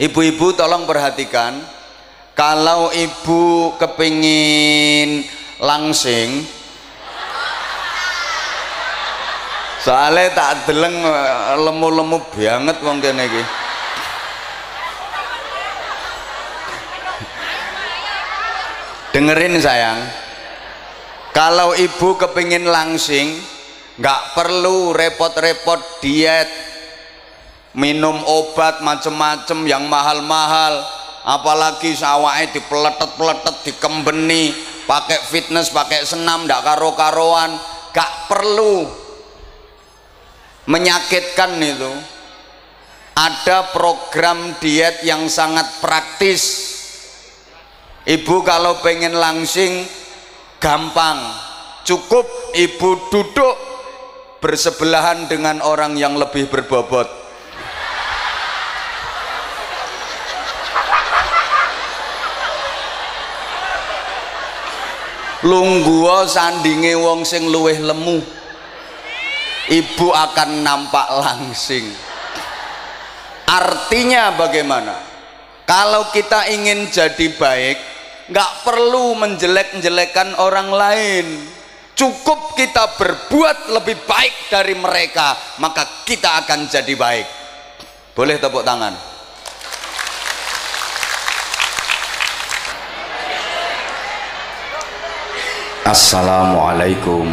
ibu-ibu tolong perhatikan kalau ibu kepingin langsing soalnya tak deleng lemu-lemu banget wong kene iki. Dengerin sayang. Kalau ibu kepingin langsing nggak perlu repot-repot diet minum obat macem-macem yang mahal-mahal. Apalagi sawahnya dipeletet-peletet dikembeni pakai fitness pakai senam ndak karo-karoan. Gak perlu menyakitkan itu. Ada program diet yang sangat praktis. Ibu kalau pengen langsing gampang. Cukup ibu duduk bersebelahan dengan orang yang lebih berbobot lungguo sandinge wong sing luweh lemu. Ibu akan nampak langsing. Artinya bagaimana? Kalau kita ingin jadi baik nggak perlu menjelek-jelekan orang lain. Cukup kita berbuat lebih baik dari mereka maka kita akan jadi baik. Boleh tepuk tangan Assalamualaikum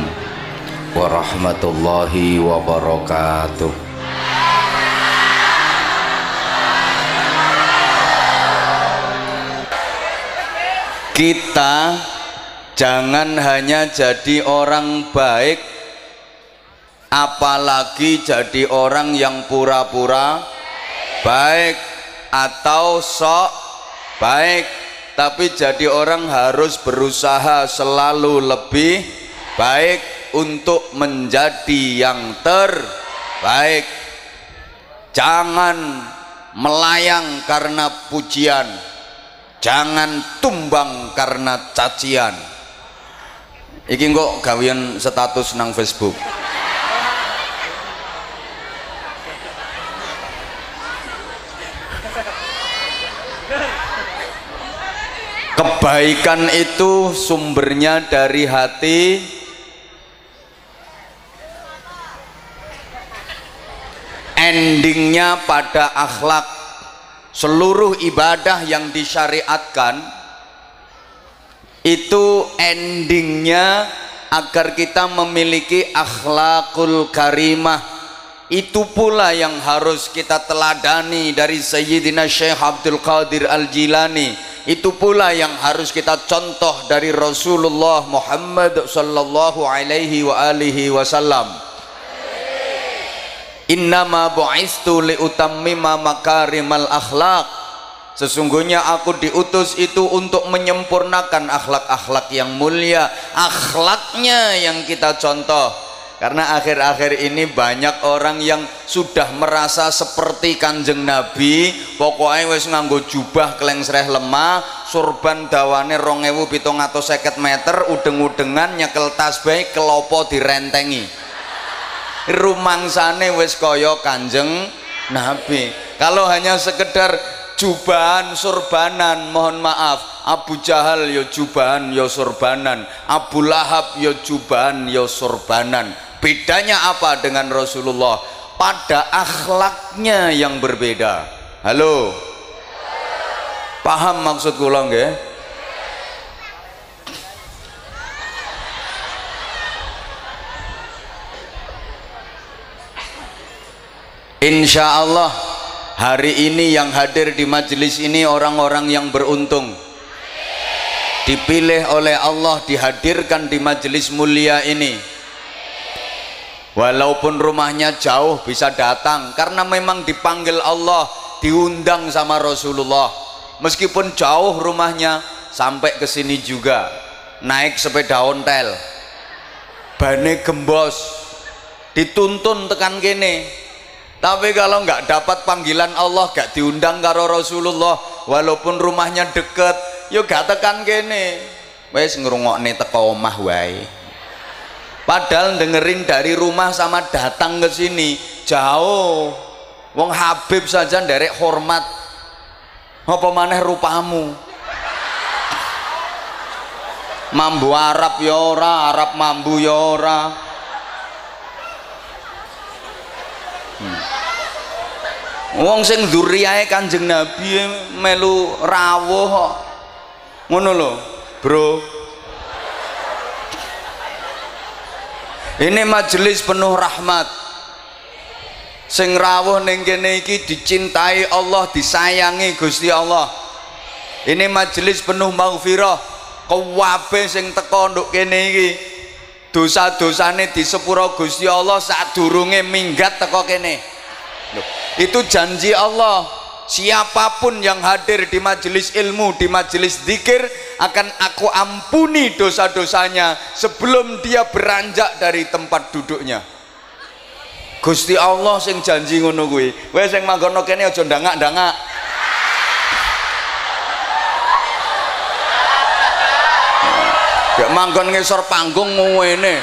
warahmatullahi wabarakatuh. Kita jangan hanya jadi orang baik apalagi jadi orang yang pura-pura baik atau sok baik tapi jadi orang harus berusaha selalu lebih baik untuk menjadi yang terbaik. Jangan melayang karena pujian. Jangan tumbang karena cacian. Iki kok gawian status nang Facebook kebaikan itu sumbernya dari hati. Endingnya pada akhlak. Seluruh ibadah yang disyariatkan itu endingnya agar kita memiliki akhlakul karimah. Itu pula yang harus kita teladani dari Sayyidina Syekh Abdul Qadir Al-Jilani itu pula yang harus kita contoh dari Rasulullah Muhammad sallallahu alaihi wa alihi wasallam. Innama bu'istu liutammima makarimal akhlak. Sesungguhnya aku diutus itu untuk menyempurnakan akhlak-akhlak yang mulia akhlaknya yang kita contoh karena akhir-akhir ini banyak orang yang sudah merasa seperti kanjeng Nabi pokoknya wis nganggo jubah sereh lemah surban dawane rongewu pitung atau seket meter udeng-udengan nyekel tasbih kelopo direntengi. Rumangsane wis kaya kanjeng Nabi. Kalau hanya sekedar jubahan surbanan mohon maaf. Abu Jahal yo ya jubahan yo ya surbanan Abu Lahab yo ya jubahan yo surbanan bedanya apa dengan Rasulullah? Pada akhlaknya yang berbeda. Halo? Paham maksud kula nggih Insya Allah hari ini yang hadir di majelis ini orang-orang yang beruntung. Dipilih oleh Allah dihadirkan di majelis mulia ini walaupun rumahnya jauh bisa datang karena memang dipanggil Allah diundang sama Rasulullah. Meskipun jauh rumahnya sampai ke sini juga. Naik sepeda ontel. Bane gembos. Dituntun tekan kene. Tapi kalau nggak dapat panggilan Allah gak diundang karo Rasulullah walaupun rumahnya deket yuk gak tekan kene. Wes ngerungokne teko omah wae padahal dengerin dari rumah sama datang ke sini jauh. Wong Habib saja derek hormat. Apa maneh rupamu? Mambu Arab ya ora Arab mambu ya ora. Hmm. wong sing dzurriyahe Kanjeng Nabi melu rawuh kok. Ngono lho bro ini majelis penuh rahmat. Sing rawuh ning kene iki dicintai Allah disayangi Gusti Allah. Ini majelis penuh maghfirah. Kabeh sing teko nduk kene iki. Dosa-dosane disepuro Gusti Allah sadurunge minggat teko kene. Loh, itu janji Allah siapa pun yang hadir di majelis ilmu di majelis zikir akan aku ampuni dosa-dosanya sebelum dia beranjak dari tempat duduknya Gusti Allah sing janji ngono kuwi kowe sing manggon kene aja ndangak-ndangak Gak manggon ngisor panggung ngene.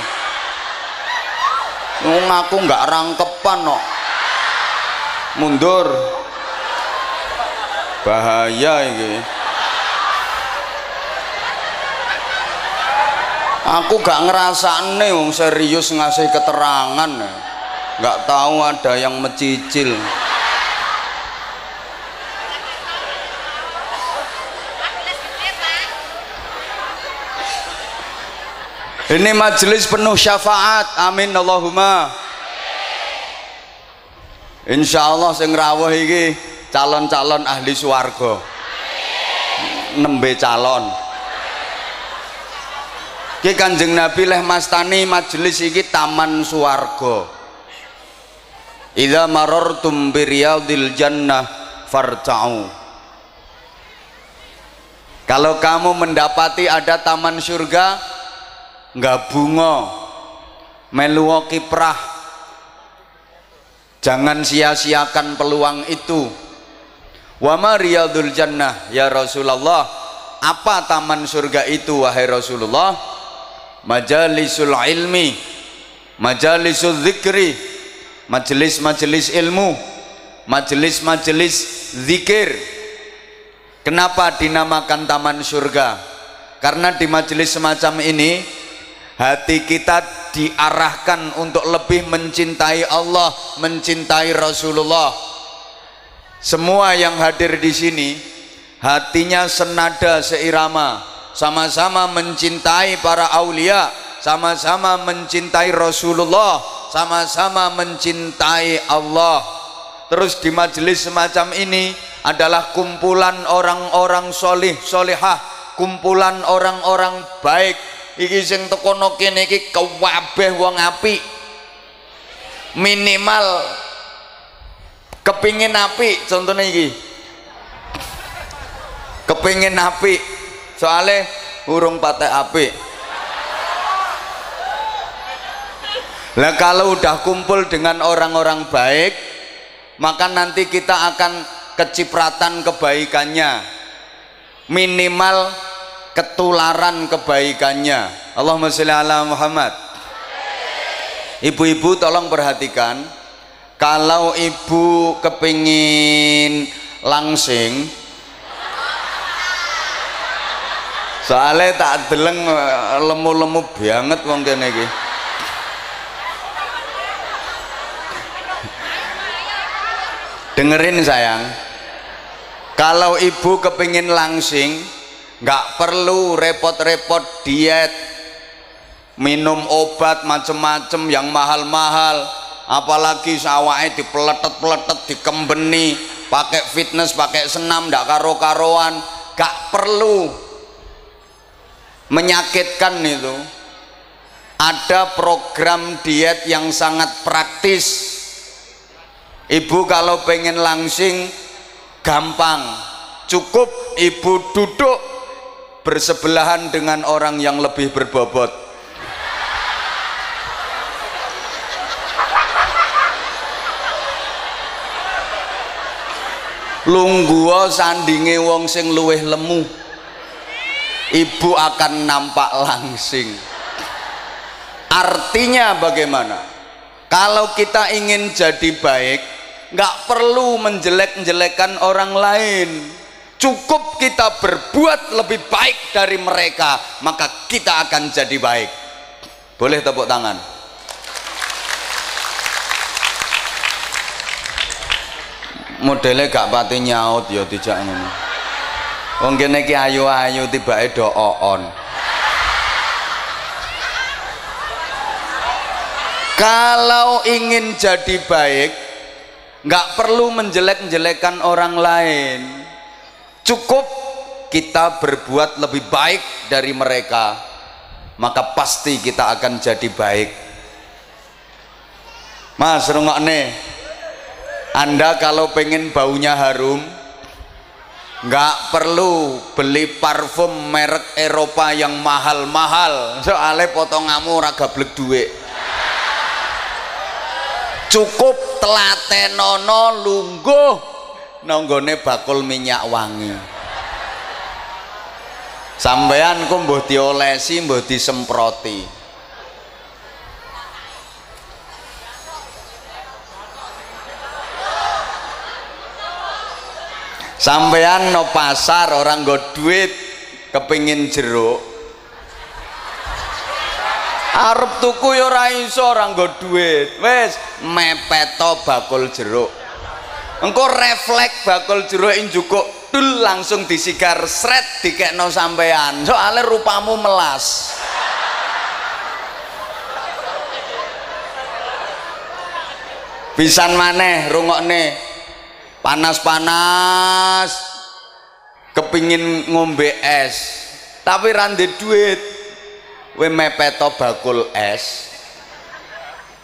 Wong aku nggak rangkepan kok. Mundur. Bahaya ini. Aku gak ngerasane wong serius ngasih keterangan. Gak tahu ada yang mencicil. ini majelis penuh syafaat amin Allahumma Insya Allah sing rawuh iki calon-calon ahli swarga. Nembe calon. Ki Kanjeng Nabi leh mastani majelis iki taman swarga. Idza marartum bi riyadil jannah farta'u Kalau kamu mendapati ada taman surga nggak bunga meluwo kiprah. Jangan sia-siakan peluang itu wa riyadul jannah ya Rasulullah. Apa taman surga itu wahai Rasulullah? Majalisul ilmi majalisul zikri majelis-majelis ilmu majelis-majelis zikir. Kenapa dinamakan taman surga? Karena di majelis semacam ini hati kita diarahkan untuk lebih mencintai Allah, mencintai Rasulullah. Semua yang hadir di sini hatinya senada seirama, sama-sama mencintai para aulia, sama-sama mencintai Rasulullah, sama-sama mencintai Allah. Terus di majelis semacam ini adalah kumpulan orang-orang solih, solihah, kumpulan orang-orang baik, iki sing tekono kene iki kewabeh wong apik minimal kepingin api contohnya iki. Kepingin api soalnya urung patek api lah kalau udah kumpul dengan orang-orang baik maka nanti kita akan kecipratan kebaikannya. Minimal ketularan kebaikannya. Allahumma sholli ala Muhammad. Ibu-ibu tolong perhatikan kalau ibu kepingin langsing soalnya tak deleng lemu-lemu banget wong kene iki. Dengerin sayang. Kalau ibu kepingin langsing nggak perlu repot-repot diet minum obat macem-macem yang mahal-mahal apalagi sawahnya dipeletet-peletet dikembeni pakai fitness pakai senam nggak karo-karoan. Gak perlu menyakitkan itu. Ada program diet yang sangat praktis. Ibu kalau pengen langsing gampang. Cukup ibu duduk bersebelahan dengan orang yang lebih berbobot lungguo sandinge wong sing luweh lemu. Ibu akan nampak langsing. Artinya bagaimana? Kalau kita ingin jadi baik nggak perlu menjelek-jelekan orang lain. Cukup kita berbuat lebih baik dari mereka maka kita akan jadi baik. Boleh tepuk tangan modelnya gak pati nyaut ya tidak ngono. Wong kene ki ayu-ayu tibake do on kalau ingin jadi baik nggak perlu menjelek-jelekan orang lain. Cukup kita berbuat lebih baik dari mereka maka pasti kita akan jadi baik. Mas rungok nih anda kalau pengen baunya harum nggak perlu beli parfum merek Eropa yang mahal-mahal. Soalnya potonganmu raga blek duit. Cukup telatenono lungguh nonggone bakul minyak wangi. Sampean ku diolesi mbuh disemproti sampean no pasar orang go duit kepingin jeruk. Arep tuku ya ora iso ora nggo duit. Wis mepeto bakul jeruk. Engko refleks bakul jeruk njukuk dul langsung disigar sret dikekno sampean soalnya rupamu melas. Pisan maneh rungokne panas-panas. Kepingin ngombe es. Tapi rande duit. We mepeto bakul es?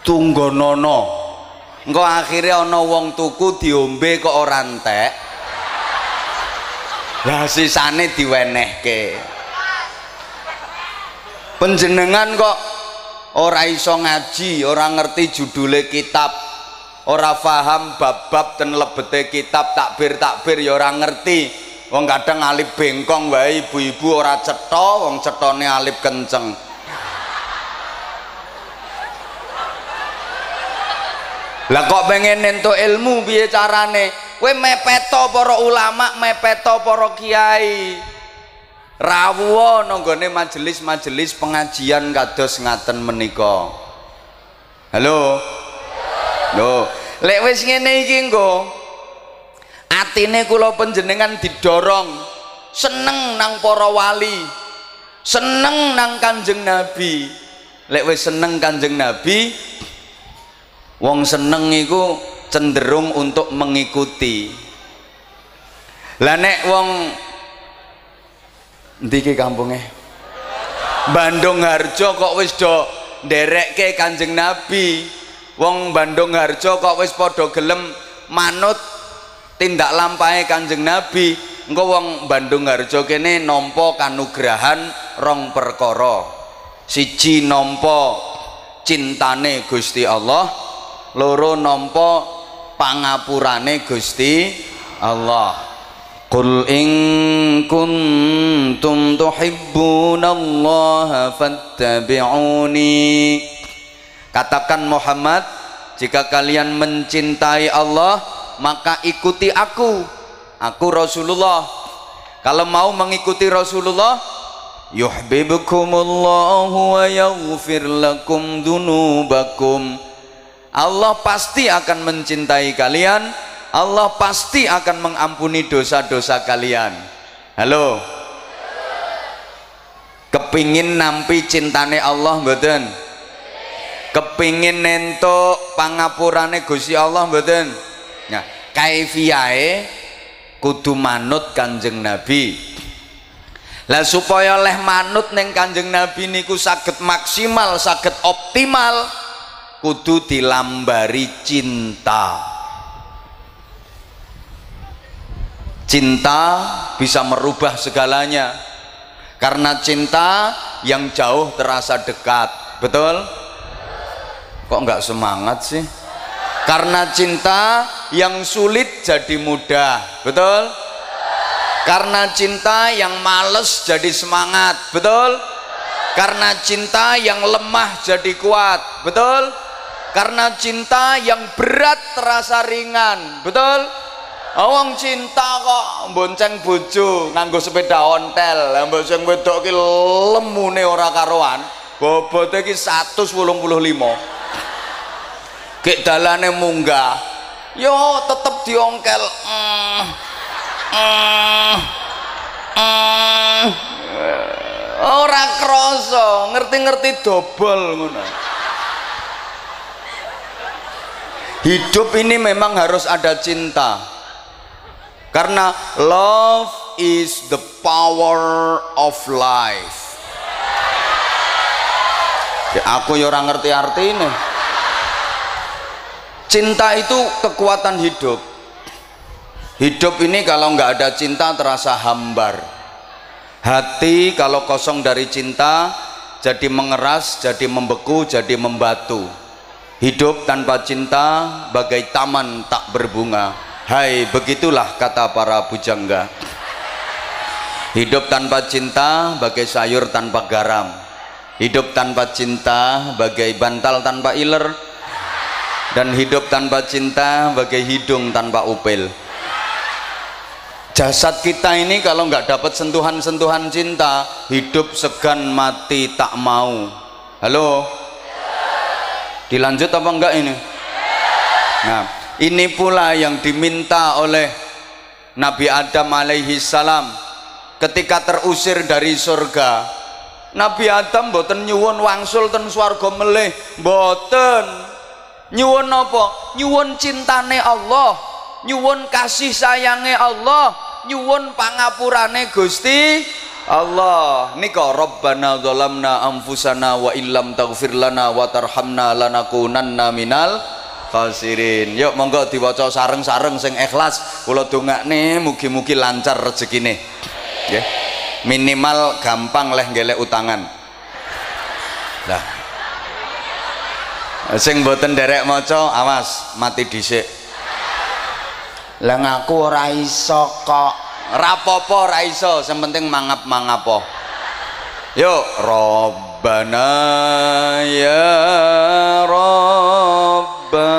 Tunggonono. Engko akhirnya ana wong tuku diombe kok ora entek. Lah sisane diwenehke. Penjenengan kok ora iso ngaji ora ngerti judule kitab ora paham bab-bab dan lebete kitab takbir takbir ya ora ngerti. Wong kadang alip bengkong wae ibu-ibu ora cetha wong cetone alip kenceng. Lah kok pengen nento ilmu piye carane? Kowe mepeto para ulama mepeto para kiai. Rawuh nanggone majelis-majelis pengajian kados ngaten menika. Halo lho lek wis ngene iki engko atine kula panjenengan didorong seneng nang para wali seneng nang kanjeng nabi. Lek wis seneng kanjeng nabi wong seneng iku cenderung untuk mengikuti. Lah nek wong ndi ki kampunge Bandung Harjo kok wis do nderekke Kanjeng Nabi. Wong Bandung Harjo kok wis padha gelem manut tindak lampahe kanjeng nabi. Engko wong Bandung Harjo kene nampa kanugrahan rong perkara. Siji nampa cintane Gusti Allah loro nampa pangapurane Gusti Allah. Qul in kuntum tuhibbunallaha fattabi'uni Katakan Muhammad jika kalian mencintai Allah maka ikuti aku. Aku Rasulullah. Kalau mau mengikuti Rasulullah yuhibbukumullahu wa yaghfir lakum dunubakum. Allah pasti akan mencintai kalian. Allah pasti akan mengampuni dosa-dosa kalian. Halo? Kepingin nampi cintane Allah mboten kepingin nentuk pangapurane Gusti Allah mboten Nah, kaifiyae kudu manut Kanjeng Nabi. Lah supaya oleh manut neng Kanjeng Nabi niku saged maksimal, saged optimal kudu dilambari cinta. Cinta bisa merubah segalanya. Karena cinta yang jauh terasa dekat. Betul? Kok nggak semangat sih? karena cinta yang sulit jadi mudah betul karena cinta yang males jadi semangat betul karena cinta yang lemah jadi kuat betul karena cinta yang berat terasa ringan betul Wong cinta kok bonceng bojo nganggo sepeda ontel. Sing wedok ki lemune ora karuan. Bobote ki 185. Kek dalane munggah. Yo tetep diongkel. Mm, mm, mm. Ora krasa, ngerti-ngerti dobol ngono. Hidup ini memang harus ada cinta karena love is the power of life ya, aku ya orang ngerti arti ini cinta itu kekuatan hidup. Hidup ini kalau nggak ada cinta terasa hambar. Hati kalau kosong dari cinta jadi mengeras, jadi membeku, jadi membatu. Hidup tanpa cinta bagai taman tak berbunga. Hai begitulah kata para bujangga. Hidup tanpa cinta bagai sayur tanpa garam. Hidup tanpa cinta bagai bantal tanpa iler Dan hidup tanpa cinta bagai hidung tanpa upil Jasad kita ini kalau nggak dapat sentuhan-sentuhan cinta Hidup segan mati tak mau Halo? Dilanjut apa enggak ini? Nah ini pula yang diminta oleh Nabi Adam alaihi salam ketika terusir dari surga. Nabi Adam boten nyuwun wangsul ten swarga melih, boten. Nyuwun apa? Nyuwun cintane Allah, nyuwun kasih sayange Allah, nyuwun pangapurane Gusti Allah. Nika Rabbana zalamna anfusana wa illam taghfir lana wa tarhamna lanakunanna minal khasirin. Yuk monggo diwaca sareng-sareng sing ikhlas. Kula dongakne mugi-mugi lancar rezekine. Nggih. Minimal gampang leh gelek utangan. Lah sing boten derek maca awas mati dhisik. Lah ngaku raiso kok. Rapopo raiso, yang penting mangap mangapo yuk robbana ya robbana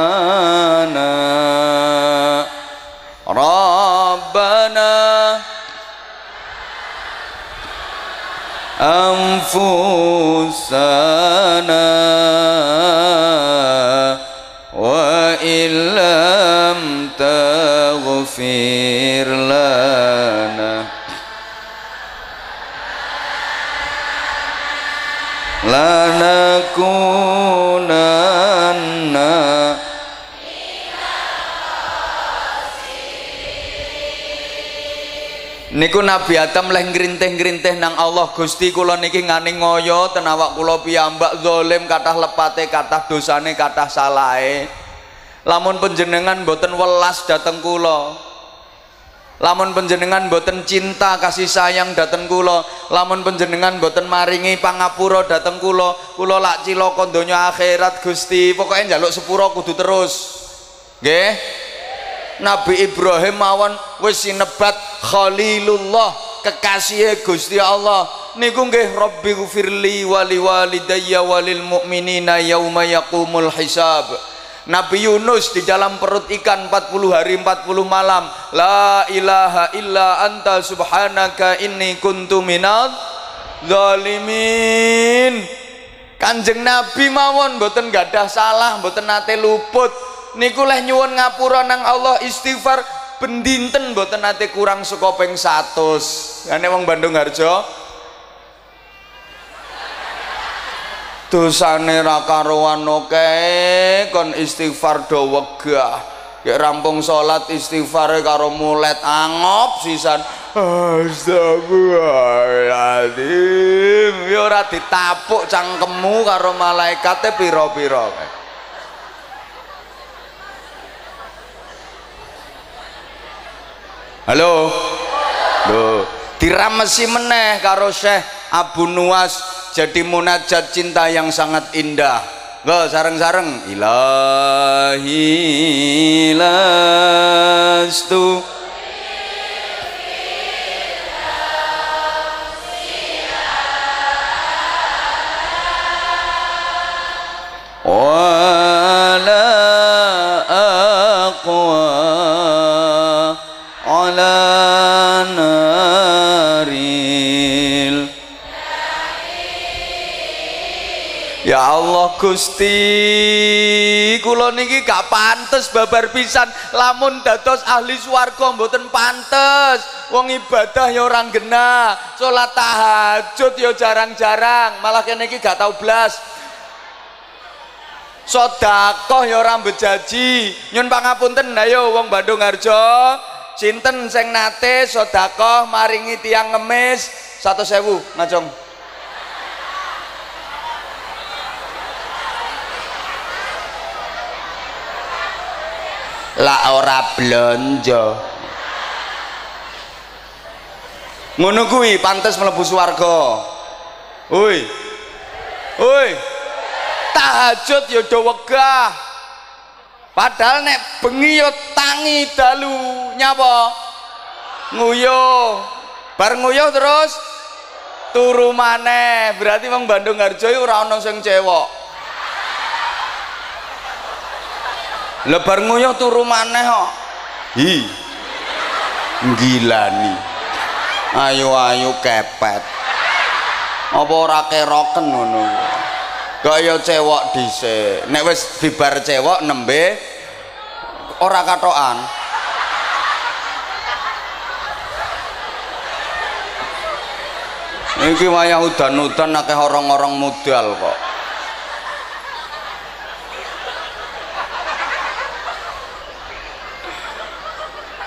robbana anfusana. Niku Nabi Adam leh ngrintih-ngrintih nang Allah. Gusti kula niki ngani ngoyo ten awak kula piyambak zalim kathah lepate kathah dosane kathah salahe. Lamun panjenengan boten welas dateng kula lamun panjenengan boten cinta kasih sayang dateng kula lamun panjenengan boten maringi pangapura dateng kula kula lak cilaka donya akhirat Gusti. Pokoke njaluk sepura kudu terus. Nggih Nabi Ibrahim mawon wis sinebat Khalilullah kekasih Gusti Allah. Niku nggih Rabbi gufirli wali walidayya walil mu'minina yauma yaqumul hisab. Nabi Yunus di dalam perut ikan 40 hari 40 malam. La ilaha illa anta subhanaka inni kuntu minal zalimin. Kanjeng Nabi mawon mboten gadah salah mboten nate luput niku leh nyuwun ngapura nang Allah istighfar bendinten mboten nate kurang saka ping 100 ngene wong Bandung Harjo. Dosane ra karuan kon istighfar do wegah. Ya rampung salat istighfare karo mulet angop sisan. Astagfirullahaladzim. Ya ora ditapuk cangkemmu karo malaikate pira-pira halo? Loh, diramesi meneh karo Syekh Abu Nuwas jadi munajat cinta yang sangat indah. Go sareng-sareng. Ilahi lastu Gusti kula niki gak pantes babar pisan. Lamun dados ahli swarga mboten pantes. Wong ibadah ya orang genah salat tahajud ya jarang-jarang. Malah kene iki gak tau blas. Sodakoh ya orang bejaji nyun pangapunten. Ayo wong Bandung Harjo sinten sing nate sodakoh maringi tiang ngemis? Satu sewu ngajong lah ora blonjo. Ngono kuwi pantes mlebu swarga. Woi woi tahajud ya do wegah. Padahal nek bengi ya tangi dalu nyapa? Nguyuh bar nguyuh terus? Turu maneh. Berarti wong Bandung Harjo ora ana sing cewek lebar nguyuh turu maneh kok. Hi. Gilani. Ayo ayo kepet. Apa ora keroken ngono? Kaya cewek dhisik. Nek wis bibar cewek nembe ora katokan. Iki wayah udan-udan akeh orang-orang modal kok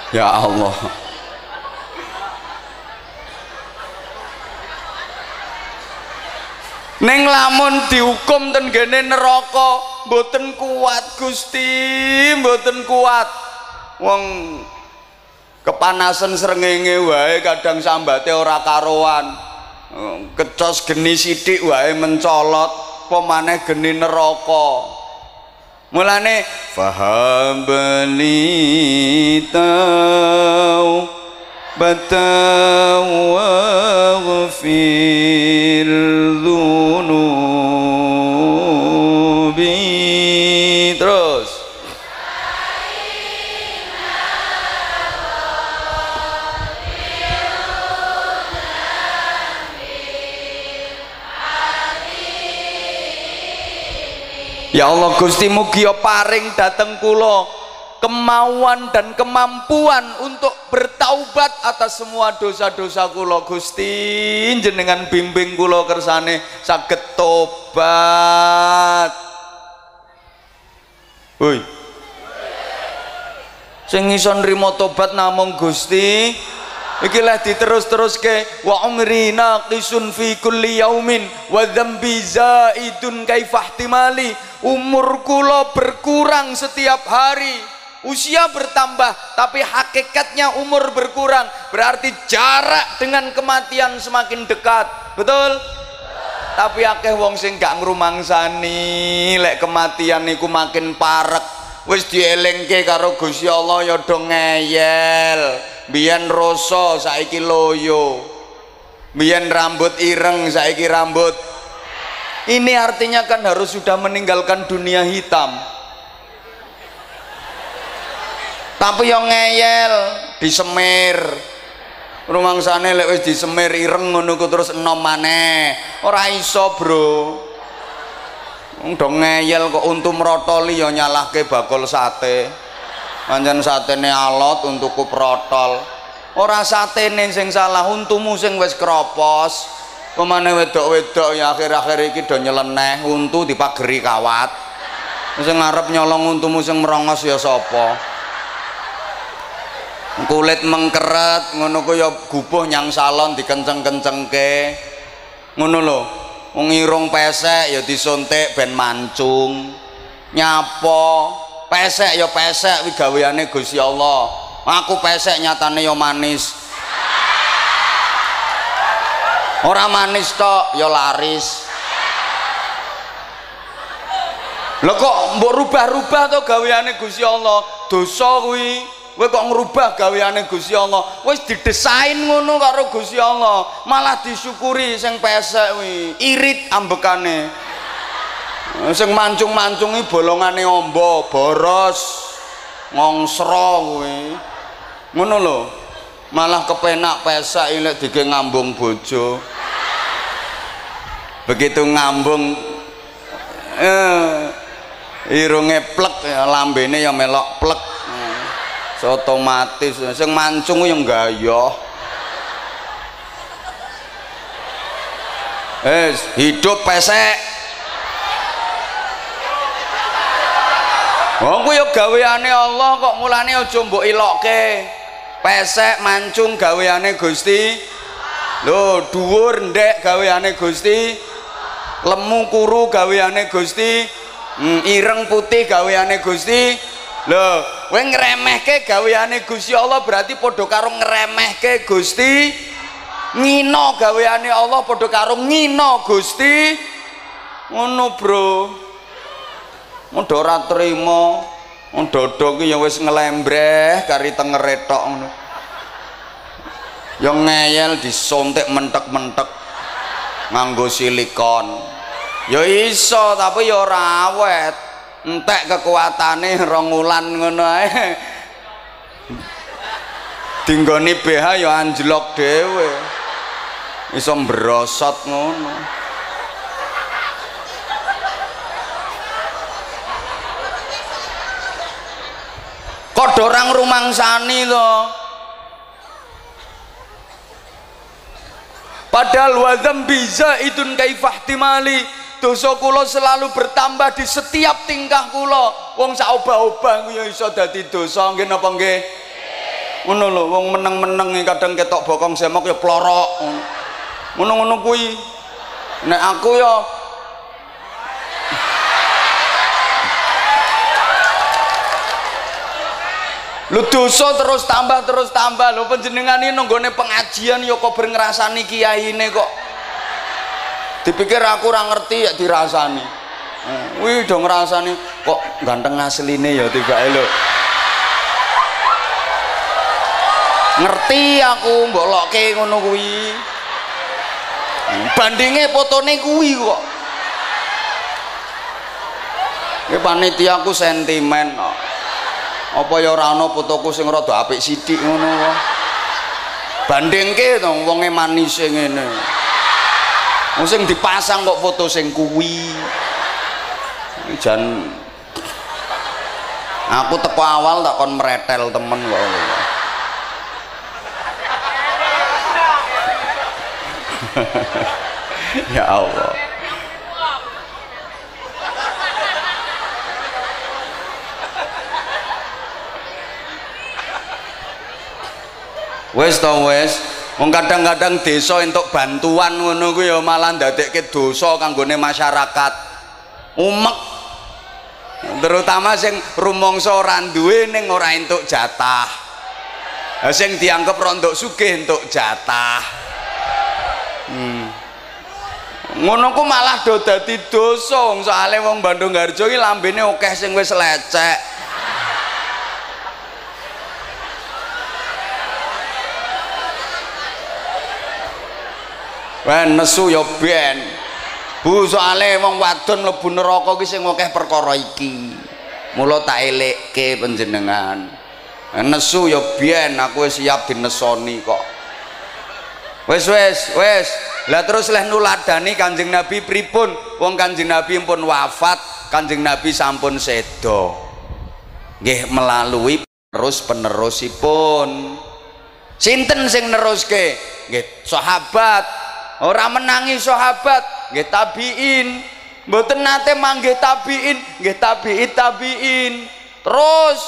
Ya Allah Neng lamun dihukum ten gene neraka mboten kuat Gusti, mboten kuat. Wong kepanasan srengenge wae kadang sambate ora karuan. Kecos geni sithik wae mencolot, pemane geni neraka. Mulane. Faham belitau batau waghfir Gusti mugi paring dateng kula kemauan dan kemampuan untuk bertaubat atas semua dosa-dosa kula. Gusti jenengan bimbing kula kersane saged tobat. Woi. Sing iso tobat namung Gusti iki lah diterus-terus ke wa umri naqisun fi kulli yaumin wa dzambi zaidun kaifahtimali umur kula berkurang setiap hari. Usia bertambah tapi hakikatnya umur berkurang. Berarti jarak dengan kematian semakin dekat. Betul? Tapi akeh wong sing gak ngrumangsani lek kematian niku makin parek. Wis dielingke karo Gusti Allah ya do ngeyel biyen rasa saiki loyo. Biyen rambut ireng saiki rambut. Ini artinya kan harus sudah meninggalkan dunia hitam. Tapi yang ngeyel disemir rumangsane lek wis disemir ireng ngono terus enom maneh. Ora iso bro. Dong ngeyel kok untu merotoli ya nyalahke bakul sate pancen satene alot untukku protol. Ora satene sing salah untumu sing wis kropos. Pemane wedok-wedok ya akhir-akhir iki do nyeleneh untu dipageri kawat. Sing ngarep nyolong untumu sing merongos ya sapa? Kulit mengkeret ngono ku ya gubuh nyang salon dikenceng-kencengke. Ngono lho wong irung pesek ya disuntik ben mancung. Nyapo pesek ya pesek wi gaweane Gusti Allah. Aku pesek nyatane ya manis. Ora manis tok ya laris. Lho kok mbok rubah-rubah to gaweane Gusti Allah? Dosa kuwi. Kowe kok ngerubah gaweane Gusti Allah? Wis didesain ngono karo Gusti Allah. Malah disyukuri sing pesek kuwi. Irit ambekane sing mancung-mancungi bolongane ombo boros ngongsro kuwi. Ngono lho malah kepenak pesak ini dike ngambung bojo. Begitu ngambung eh, irunge plek ya lambene ya melok plek. Eh, otomatis sing mancung yang gaya eh hidup pesek Wong ku ya gaweane Allah kok mulane aja mbok ilokke. Pesek mancung gaweane Gusti. Lho, dhuwur ndek gaweane Gusti. Lemu kuru gaweane Gusti. Hmm, ireng putih gaweane Gusti. Lho, kowe ngremehke gaweane Gusti Allah berarti padha karo ngremehke Gusti. Ngino gaweane Allah padha karo ngino Gusti. Ngono, Bro. Mudah ora trima. Dodo ki ya wis nglembreh kari tengere tok ngono. Ya ngeyel disontek mentek-mentek nganggo silikon. Ya iso tapi ya ora awet. Entek kekuatane rong wulan ngono ae. Dinggoni BH ya anjlok dhewe. Iso mbrosot ngono. Kok dorang rumangsani to. Padahal wadam bisa idun kaifahtimali dosa kula selalu bertambah di setiap tingkah kula. Wong sak obah-obah ya iso dadi dosa nggih napa nggih? Ngono lho wong meneng-meneng kadang ketok bokong semok ya plorok. Ngono-ngono kuwi. Nek aku ya lu dosa terus tambah terus tambah. Lu penjenengan ini nonggone pengajian ya kok berngerasani kiai ini kok. Dipikir aku orang ngerti ya dirasani. Hmm. wih dong ngerasani kok ganteng asli ini ya tiba lo ngerti aku mbok loke ngono kuwi. Bandingnya fotone kuwi kok. Ini panitia aku sentimen kok apa ya ora fotoku sing rada apik sithik ngono wae bandingke to wonge manis ngene. Sing dipasang kok foto sing kuwi. Jan aku teko awal tak kon meretel temen kok. Ya Allah wes to wes. Wong kadang-kadang desa untuk bantuan ngono kuwi ya malah ndadekke dosa kanggone masyarakat. Umek. Terutama sing rumangsa ora duwe ning ora entuk jatah. Sing dianggap rontok sugih entuk jatah. Hmm. ngono ku malah do dadi dosa. Soalé wong Bandung Harjo iki lambene akeh sing wis lecek Wah nesu ya ben. Bu soalé wong wadon mlebu neraka ki sing akeh perkara iki. Mula tak elekke panjenengan. Nesu ya ben aku siap dinesoni kok. Wes wes wes. Lah terus leh nuladani Kanjeng Nabi pripun? Wong Kanjeng Nabi pun wafat, Kanjeng Nabi sampun sedo. Nggih melalui terus penerusipun. Sinten sing neruske? Nggih sahabat ora menangi sahabat nggih tabiin. Mboten nate manggih tabiin nggih tabiin tabiin. Terus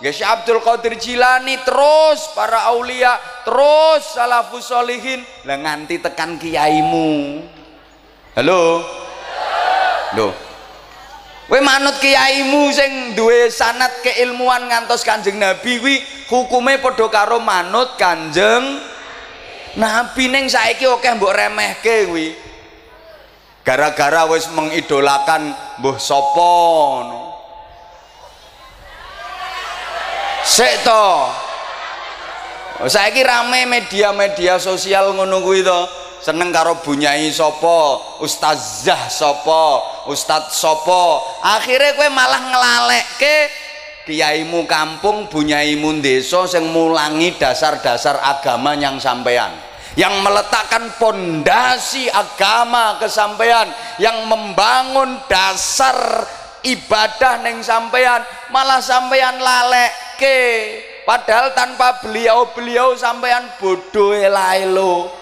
nggih Abdul Qadir Jilani terus para aulia terus salafus solihin lah nganti tekan kiaimu. Halo? Lho kowe manut kiaimu sing duwe sanat keilmuan ngantos Kanjeng Nabi kuwi hukume padha karo manut Kanjeng Nabi neng saiki oke mbok remehke kuwi. Gara-gara wis mengidolakan mbuh sapa ngono. Sik to. Saiki rame media-media sosial ngono kuwi to. Seneng karo bunyai sapa, ustazah sapa, ustad sapa. Akhire kowe malah nglalekke kiaimu kampung bunyaimu desa sing mulangi dasar-dasar agama yang sampean yang meletakkan pondasi agama kesampaian yang membangun dasar ibadah neng sampean malah sampean ke padahal tanpa beliau-beliau sampean bodoh lo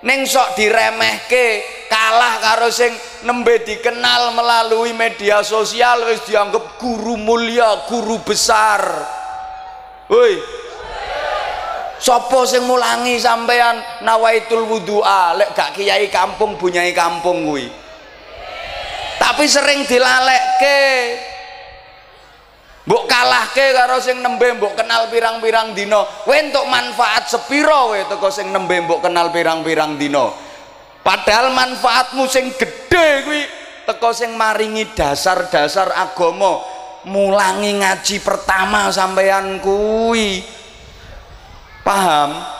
neng sok diremehke kalah karo sing nembe dikenal melalui media sosial wis dianggap guru mulia guru besar woi Sopo sing mulangi sampean nawaitul wudu'a lek gak kiai kampung bunyai kampung kuwi. Tapi sering dilalekke. Mbok kalahke karo sing nembe mbok kenal pirang-pirang dina. Kowe entuk manfaat sepiro kowe teko sing nembe mbok kenal pirang-pirang dina. Padahal manfaatmu sing gedhe kuwi teko sing maringi dasar-dasar agama mulangi ngaji pertama sampean kuwi paham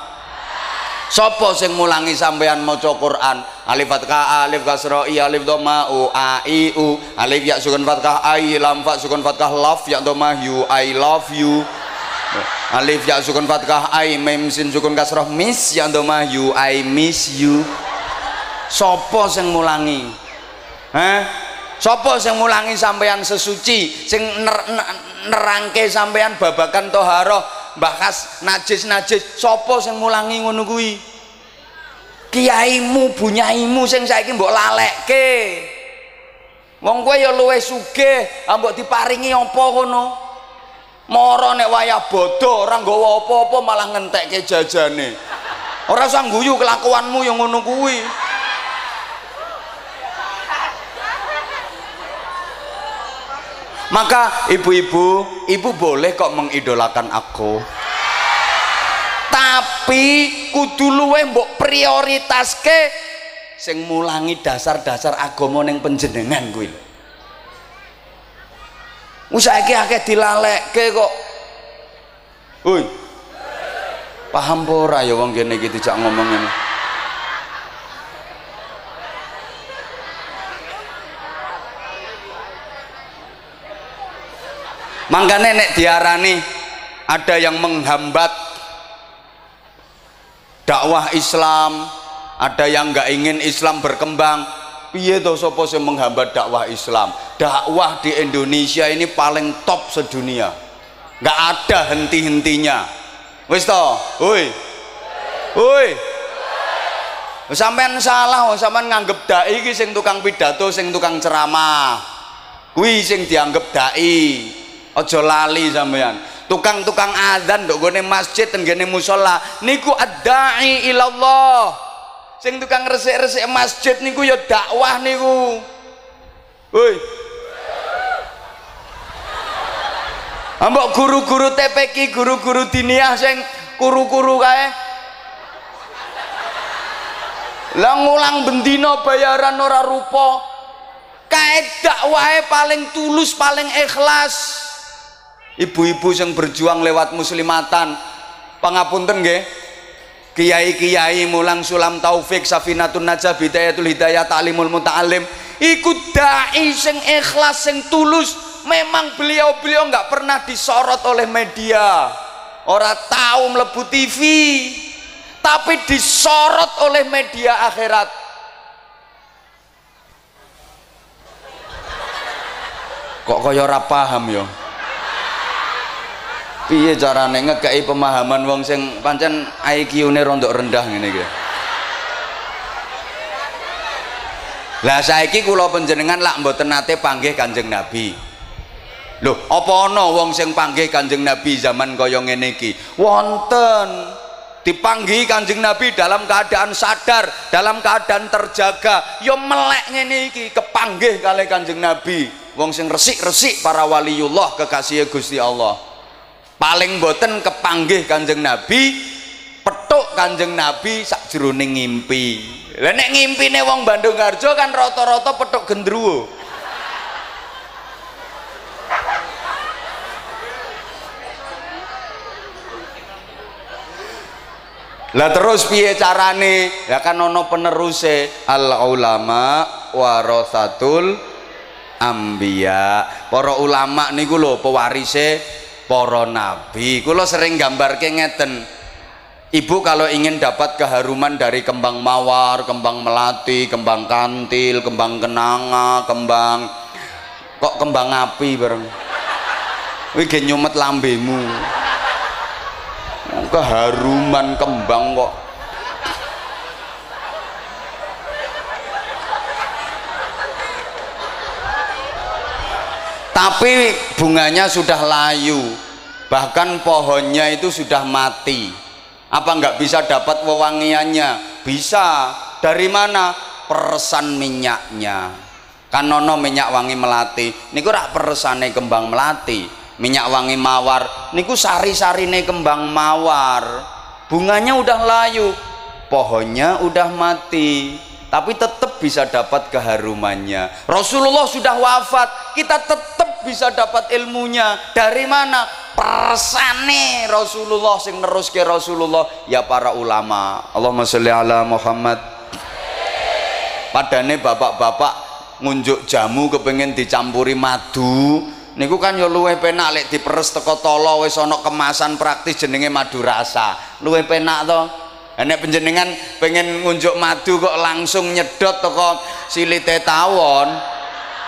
Sopo sing mulangi sampean maca Quran alif fathah alif kasra i alif dhamma u a i u alif ya sukun fathah ai lam fa sukun fathah love ya dhamma you i love you alif ya sukun fathah ai mim sin sukun kasrah miss ya dhamma you i miss you Sopo sing mulangi? Hah? Sopo sing mulangi sampean sesuci sing nerangke sampean babakan toharoh bahas najis-najis. Sopo sing mulangi ngono kiaimu bunyaimu sing saiki mbok lalekke. Wong kowe ya luwe sugih ambok diparingi apa ngono? Mara nek wayah bodoh ora nggawa apa-apa malah ngentekke jajane. Ora usah guyu kelakuanmu yang ngono kuwi. Maka ibu-ibu ibu boleh kok mengidolakan aku tapi kudu luwe mbok prioritaske sing mulangi dasar-dasar agama ning penjenengan kuwi. Wis saiki akeh dilalekke kok. Woi paham ora ya wong kene iki dijak ngomong ngene? Makanya nek diarani ada yang menghambat dakwah Islam. Ada yang nggak ingin Islam berkembang. Piye to sapa sing menghambat dakwah Islam? Dakwah di Indonesia ini paling top sedunia. Nggak ada henti-hentinya. Wis to? Woi. Woi. Sampean salah sampean nganggep dai iki sing tukang pidato sing tukang ceramah. Kuwi sing dianggap dai. Ojo lali sampean tukang-tukang adzan ndok gone masjid ten gene musala niku adai ilallah. Sing tukang resik-resik masjid niku ya dakwah niku. Woi. Ambok guru-guru TPK, guru-guru diniyah sing kuru-kuru kae. Lah ngulang bendino bayaran ora rupa. Kae dakwahe paling tulus, paling ikhlas ibu-ibu yang berjuang lewat muslimatan. Pangapunten nggih? Kiai-kiai mulang sulam taufik safinatun najah bidayatul hidayah ta'limul muta'alim ikut dai sing ikhlas sing tulus. Memang beliau-beliau nggak pernah disorot oleh media. Orang tahu melebu TV tapi disorot oleh media akhirat. Kok kaya ora paham ya piye carane ngekei pemahaman wong sing pancen IQ-ne rondok rendah ngene iki? Lah saiki kula panjenengan lak mboten nate panggih Kanjeng Nabi. Lho apa ana wong sing panggih Kanjeng Nabi zaman kaya ngene iki? Wonten. Dipanggi Kanjeng Nabi dalam keadaan sadar dalam keadaan terjaga. Yo ya melek ngene iki kepanggih kali Kanjeng Nabi. Wong sing resik-resik para waliullah kekasih Gusti Allah paling boten kepanggih kanjeng Nabi petuk kanjeng Nabi sak jroning ngimpi. Lah nek ngimpine wong Bandung Harjo kan rata-rata petuk gendruwo. Lah terus piye carane? Ya kan ono peneruse al ulama warasatul ambiya. Para ulama niku lho pewarise para nabi kula sering gambarke ngeten Ibu kalau ingin dapat keharuman dari kembang mawar, kembang melati, kembang kantil, kembang kenanga, kembang kok kembang api bareng. Wih nyumet lambemu. Keharuman kembang kok tapi bunganya sudah layu. Bahkan pohonnya itu sudah mati. Apa nggak bisa dapat wewangiannya? Bisa. Dari mana? Peresan minyaknya. Kan nono minyak wangi melati. Niku rak peresane kembang melati. Minyak wangi mawar. Niku sari-sarine kembang mawar. Bunganya udah layu. Pohonnya udah mati tapi tetap bisa dapat keharumannya. Rasulullah sudah wafat. Kita tetap bisa dapat ilmunya. Dari mana? Persane Rasulullah sing nerus ke Rasulullah. Ya para ulama. Allahumma sholli ala Muhammad. Padane bapak-bapak ngunjuk jamu kepengen dicampuri madu. Niku kan ya luwih penak lek diperes teko tolo wis ana kemasan praktis jenenge madu rasa. Luwih penak to Nek penjenengan pengen ngunjuk madu kok langsung nyedot toko silite tawon,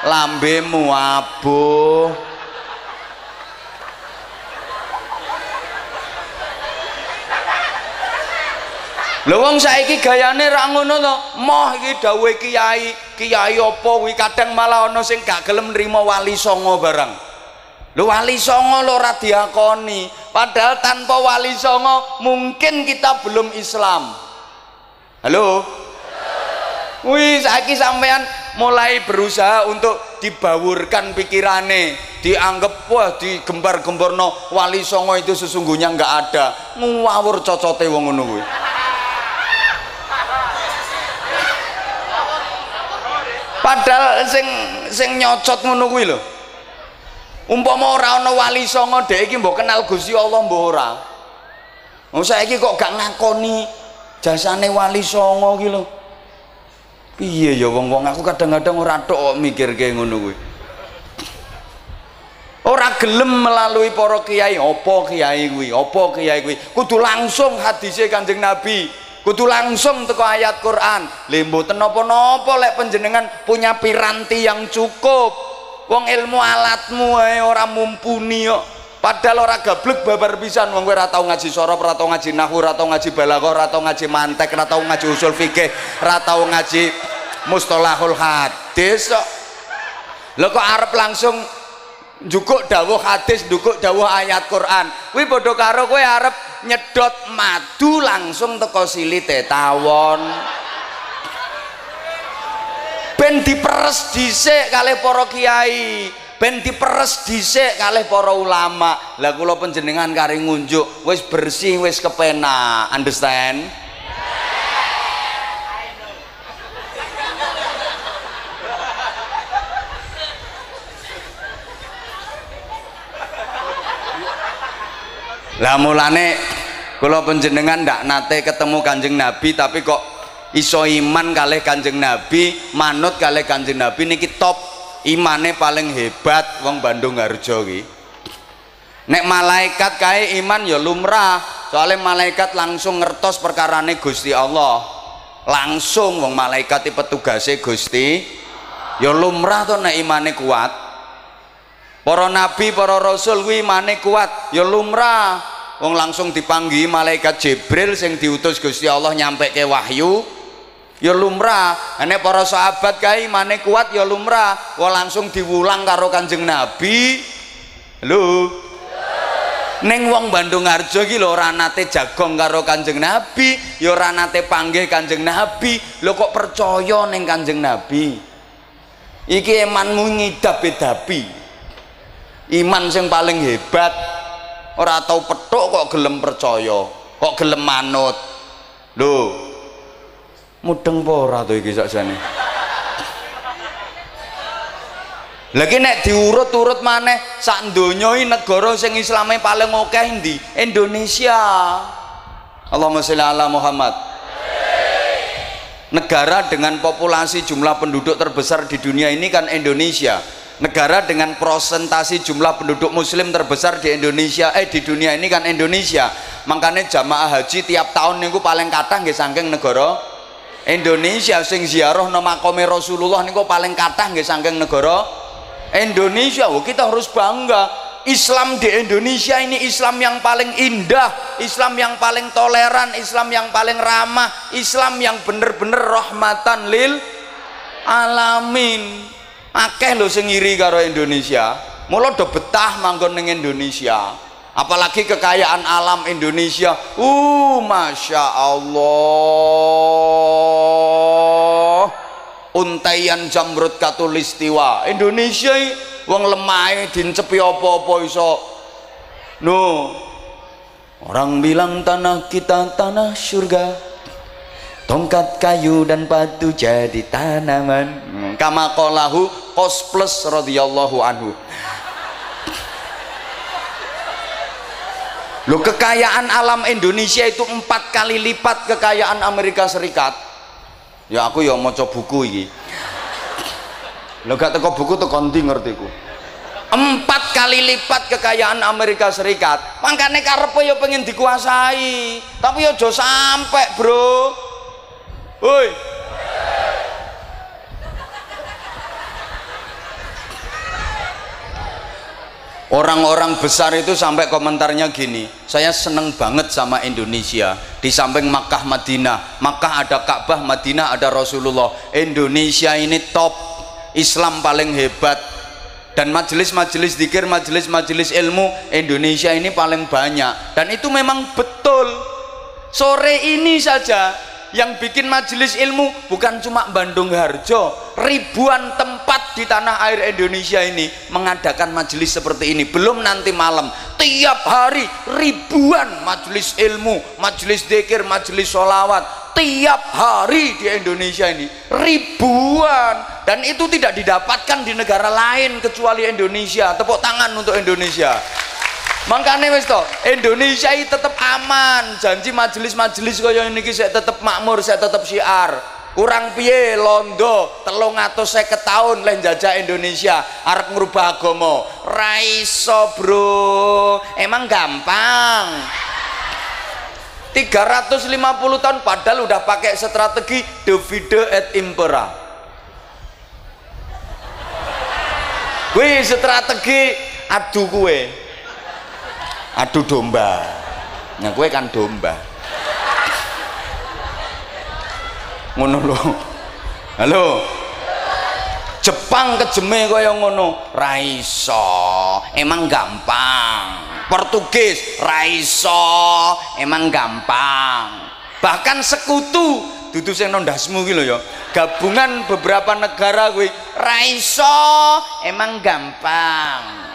lambemu abuh. Lha wong saiki gayane ra ngono to. Moh iki kiai, kiai apa kuwi kadang malah ana sing gak gelem nrimo wali songo barang. Lu wali songo lo ora diakoni. Padahal tanpa wali songo mungkin kita belum Islam. Halo? Wih, saiki sampean mulai berusaha untuk dibawurkan pikirane, dianggap wah digembar-gemborno wali songo itu sesungguhnya nggak ada. Ngawur cocote wong kuwi. Padahal sing sing nyocot ngono kuwi lho umpama ora ana wali songo dhek iki mbok kenal Gusti Allah mbok ora. Wong saiki kok gak ngakoni jasane wali songo iki lho. Piye ya wong-wong? Aku kadang-kadang ora tok mikirke ngono kuwi. Ora gelem melalui para kiai. Apa kiai kuwi? Apa kiai kuwi? Kudu langsung hadise Kanjeng Nabi. Kudu langsung teko ayat Quran. Lembo napa-napa lek panjenengan punya piranti yang cukup wong ilmu alatmu ae ora mumpuni kok. Padahal ora gablek babar pisan wong kowe ora tau ngaji sorof ora tau ngaji nahwu ora tau ngaji balaghah ora tau ngaji mantek ora tau ngaji usul fikih ora tau ngaji mustalahul hadis kok. Lho kok arep langsung jukuk dawuh hadis jukuk dawuh ayat Quran. Kuwi padha karo kowe arep nyedot madu langsung teko silite tawon ben diperes dhisik kalih para kiai. Ben diperes dhisik kalih para ulama. Lah kula panjenengan kari ngunjuk wis bersih wis kepenak. Understand? Lah mulane kula panjenengan ndak nate ketemu kanjeng nabi tapi kok iso iman kalih kanjeng nabi manut kalih kanjeng nabi niki top. Imane paling hebat wong Bandung Harjo ki nek malaikat kae iman ya lumrah soalnya malaikat langsung ngertos perkarane Gusti Allah. Langsung wong malaikat petugase Gusti ya lumrah to nek imane kuat. Para nabi para rasul kuwi imane kuat ya lumrah. Wong langsung dipanggi malaikat Jibril sing diutus Gusti Allah nyampe ke wahyu ya lumrah nek para sahabat kae imane kuat ya lumrah wa langsung diwulang karo Kanjeng Nabi lho Neng wong Bandung Harjo iki lho ora jagong karo Kanjeng Nabi, ya ora panggih Kanjeng Nabi. Lho kok percaya ning Kanjeng Nabi? Iki emanmu ngidap-idapi. Iman sing paling hebat ora tau petuk kok gelem percaya, kok gelem manut. Lho, mudeng apa ora to iki sakjane? Lagi nek diurut-urut maneh sak donya negara sing islame paling akeh ndi? Indonesia. Allahumma sholli ala Muhammad. Negara dengan populasi jumlah penduduk terbesar di dunia ini kan Indonesia. Negara dengan prosentasi jumlah penduduk muslim terbesar di Indonesia eh di dunia ini kan Indonesia. Makanya jamaah haji tiap tahun niku paling kathah nggih saking negara Indonesia sing ziarah nama makome Rasulullah niku paling kathah nggih saking negara Indonesia. Oh, kita harus bangga. Islam di Indonesia ini Islam yang paling indah Islam yang paling toleran Islam yang paling ramah Islam yang bener-bener rahmatan lil alamin. Akeh lho sing iri karo Indonesia. Mula do betah manggon ning Indonesia apalagi kekayaan alam Indonesia. Uh Masya Allah. Untaian jamrut katulistiwa. Indonesia wong lemah dincepi apa-apa iso. No. Orang bilang tanah kita tanah surga. Tongkat kayu dan batu jadi tanaman. Hmm, kama kolahu kos plus radhiyallahu anhu lo kekayaan alam Indonesia itu empat kali lipat kekayaan Amerika Serikat. Ya aku ya mau buku ini lo gak teko buku tuh konti ngerti ku? Empat kali lipat kekayaan Amerika Serikat. Makanya karpe ya pengen dikuasai. Tapi ya jauh sampai bro. Woi. Orang-orang besar itu sampai komentarnya gini, saya seneng banget sama Indonesia. Di samping Makkah Madinah, Makkah ada Ka'bah, Madinah ada Rasulullah. Indonesia ini top, Islam paling hebat. Dan majelis-majelis dikir, majelis-majelis ilmu Indonesia ini paling banyak. Dan itu memang betul. Sore ini saja yang bikin majelis ilmu bukan cuma Bandung Harjo ribuan tempat di tanah air Indonesia ini mengadakan majelis seperti ini. Belum nanti malam tiap hari ribuan majelis ilmu majelis dekir majelis sholawat tiap hari di Indonesia ini ribuan. Dan itu tidak didapatkan di negara lain kecuali Indonesia. Tepuk tangan untuk Indonesia makanya wis to Indonesia ini tetap aman. Janji majelis-majelis kaya ini saya tetap makmur saya tetap syiar. Kurang piye londo? telung atau saya tahun lain jajah Indonesia arep ngerubah agama. Raiso bro. Emang gampang. 350 tahun padahal udah pakai strategi divide et impera. Wih strategi adu kue adu domba. Nah kue kan domba. Ngono lo halo. Jepang kejeme kaya ngono. Raiso emang gampang. Portugis raiso emang gampang. Bahkan sekutu. Dudu sing nondasmu iki lho ya. Gabungan beberapa negara kuwi. Raiso emang gampang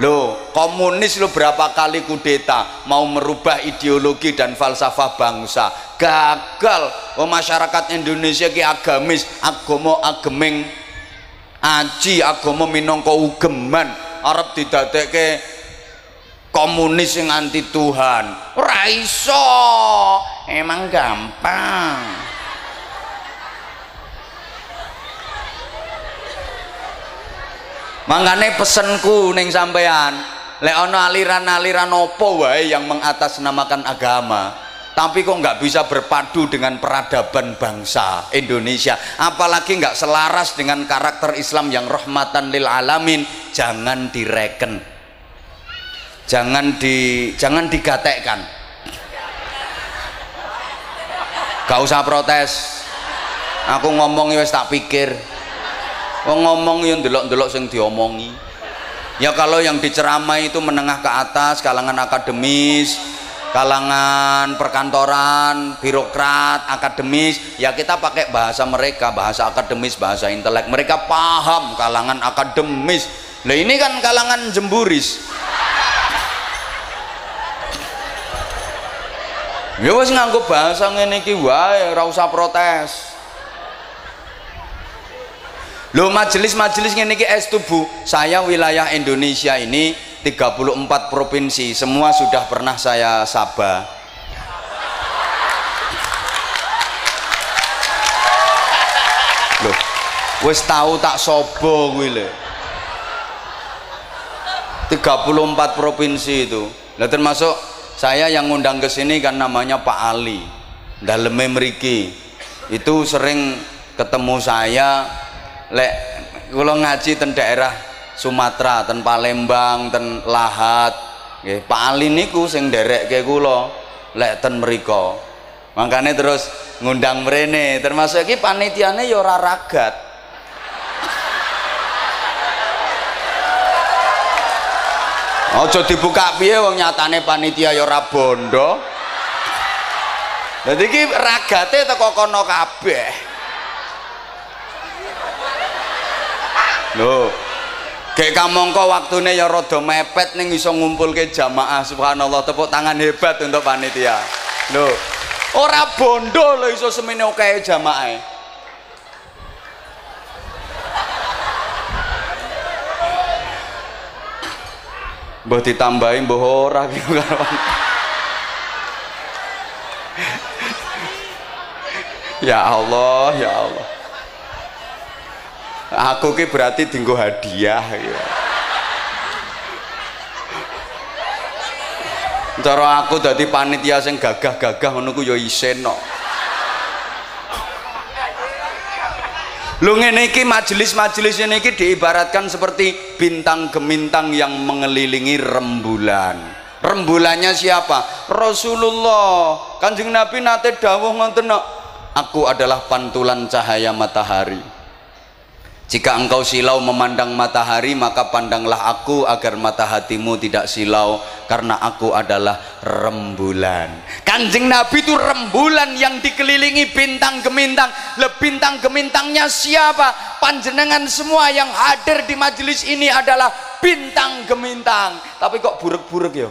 Loh, komunis lo berapa kali kudeta mau merubah ideologi dan falsafah bangsa. Gagal. Oh, masyarakat Indonesia ki agamis, agomo agemeng aji, agomo minangka ugeman arep didadekke komunis yang anti Tuhan. Raiso. Emang gampang. Mangane pesenku ning sampean, lek ana aliran-aliran opo wae yang mengatasnamakan agama, tapi kok nggak bisa berpadu dengan peradaban bangsa Indonesia, apalagi nggak selaras dengan karakter Islam yang rahmatan lil alamin, jangan direken. Jangan di jangan digatekkan. Gak usah protes. Aku ngomong wis tak pikir Wong ngomong yang delok-delok sing diomongi. Ya kalau yang diceramai itu menengah ke atas, kalangan akademis, kalangan perkantoran, birokrat, akademis, ya kita pakai bahasa mereka, bahasa akademis, bahasa intelek. Mereka paham kalangan akademis. Lah ini kan kalangan jemburis. Ya wis nganggo bahasa ngene iki wae, ora usah protes. Lo majelis-majelis ini ki es tubuh. Saya wilayah Indonesia ini 34 provinsi, semua sudah pernah saya sabah. Loh, wis tahu tak sobo kuwi lho. 34 provinsi itu nah termasuk saya yang ngundang ke sini kan namanya Pak Ali dalam memriki itu sering ketemu saya lek kalau ngaji ten daerah Sumatera ten Palembang ten Lahat nggih Ali niku sing derek ke kula lek ten mriko makanya terus ngundang mrene termasuk iki panitiane ya ora ragat Aja dibuka piye wong nyatane panitia ya ora bondo. Dadi iki ragate teko kono kabeh. Lho. Gek kamangka waktune ya rada mepet ning iso ngumpulke jamaah subhanallah tepuk tangan hebat untuk panitia. Lho. Ora bondo lho iso semene akeh jamaah. Mbah ditambahi mbah ora gitu Ya Allah, ya Allah. Aku ki berarti dinggo hadiah ya. Cara aku dadi panitia sing gagah-gagah ngono ku ya isin. Lu ngene majelis-majelis ini diibaratkan seperti bintang gemintang yang mengelilingi rembulan. Rembulannya siapa? Rasulullah. Kanjeng Nabi nate dawuh ngoten Aku adalah pantulan cahaya matahari. Jika engkau silau memandang matahari, maka pandanglah aku agar mata hatimu tidak silau, karena aku adalah rembulan. Kanjeng Nabi itu rembulan yang dikelilingi bintang gemintang. Le bintang gemintangnya siapa? Panjenengan semua yang hadir di majelis ini adalah bintang gemintang. Tapi kok buruk-buruk ya?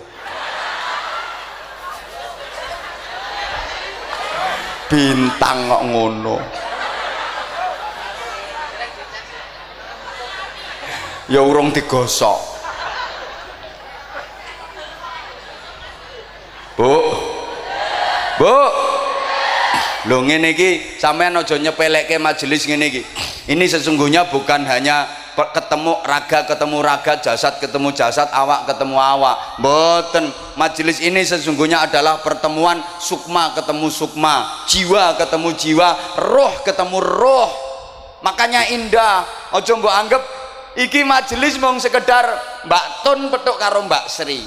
Bintang kok ngono. Ya urung digosok Bu Bu Lho ngene iki sampean aja nyepelekke majelis ngene iki. Ini sesungguhnya bukan hanya ketemu raga ketemu raga, jasad ketemu jasad, awak ketemu awak. Mboten. Majelis ini sesungguhnya adalah pertemuan sukma ketemu sukma, jiwa ketemu jiwa, roh ketemu roh. Makanya indah. Aja mbok anggap iki majelis mung sekedar Mbak Tun petuk karo Mbak Sri.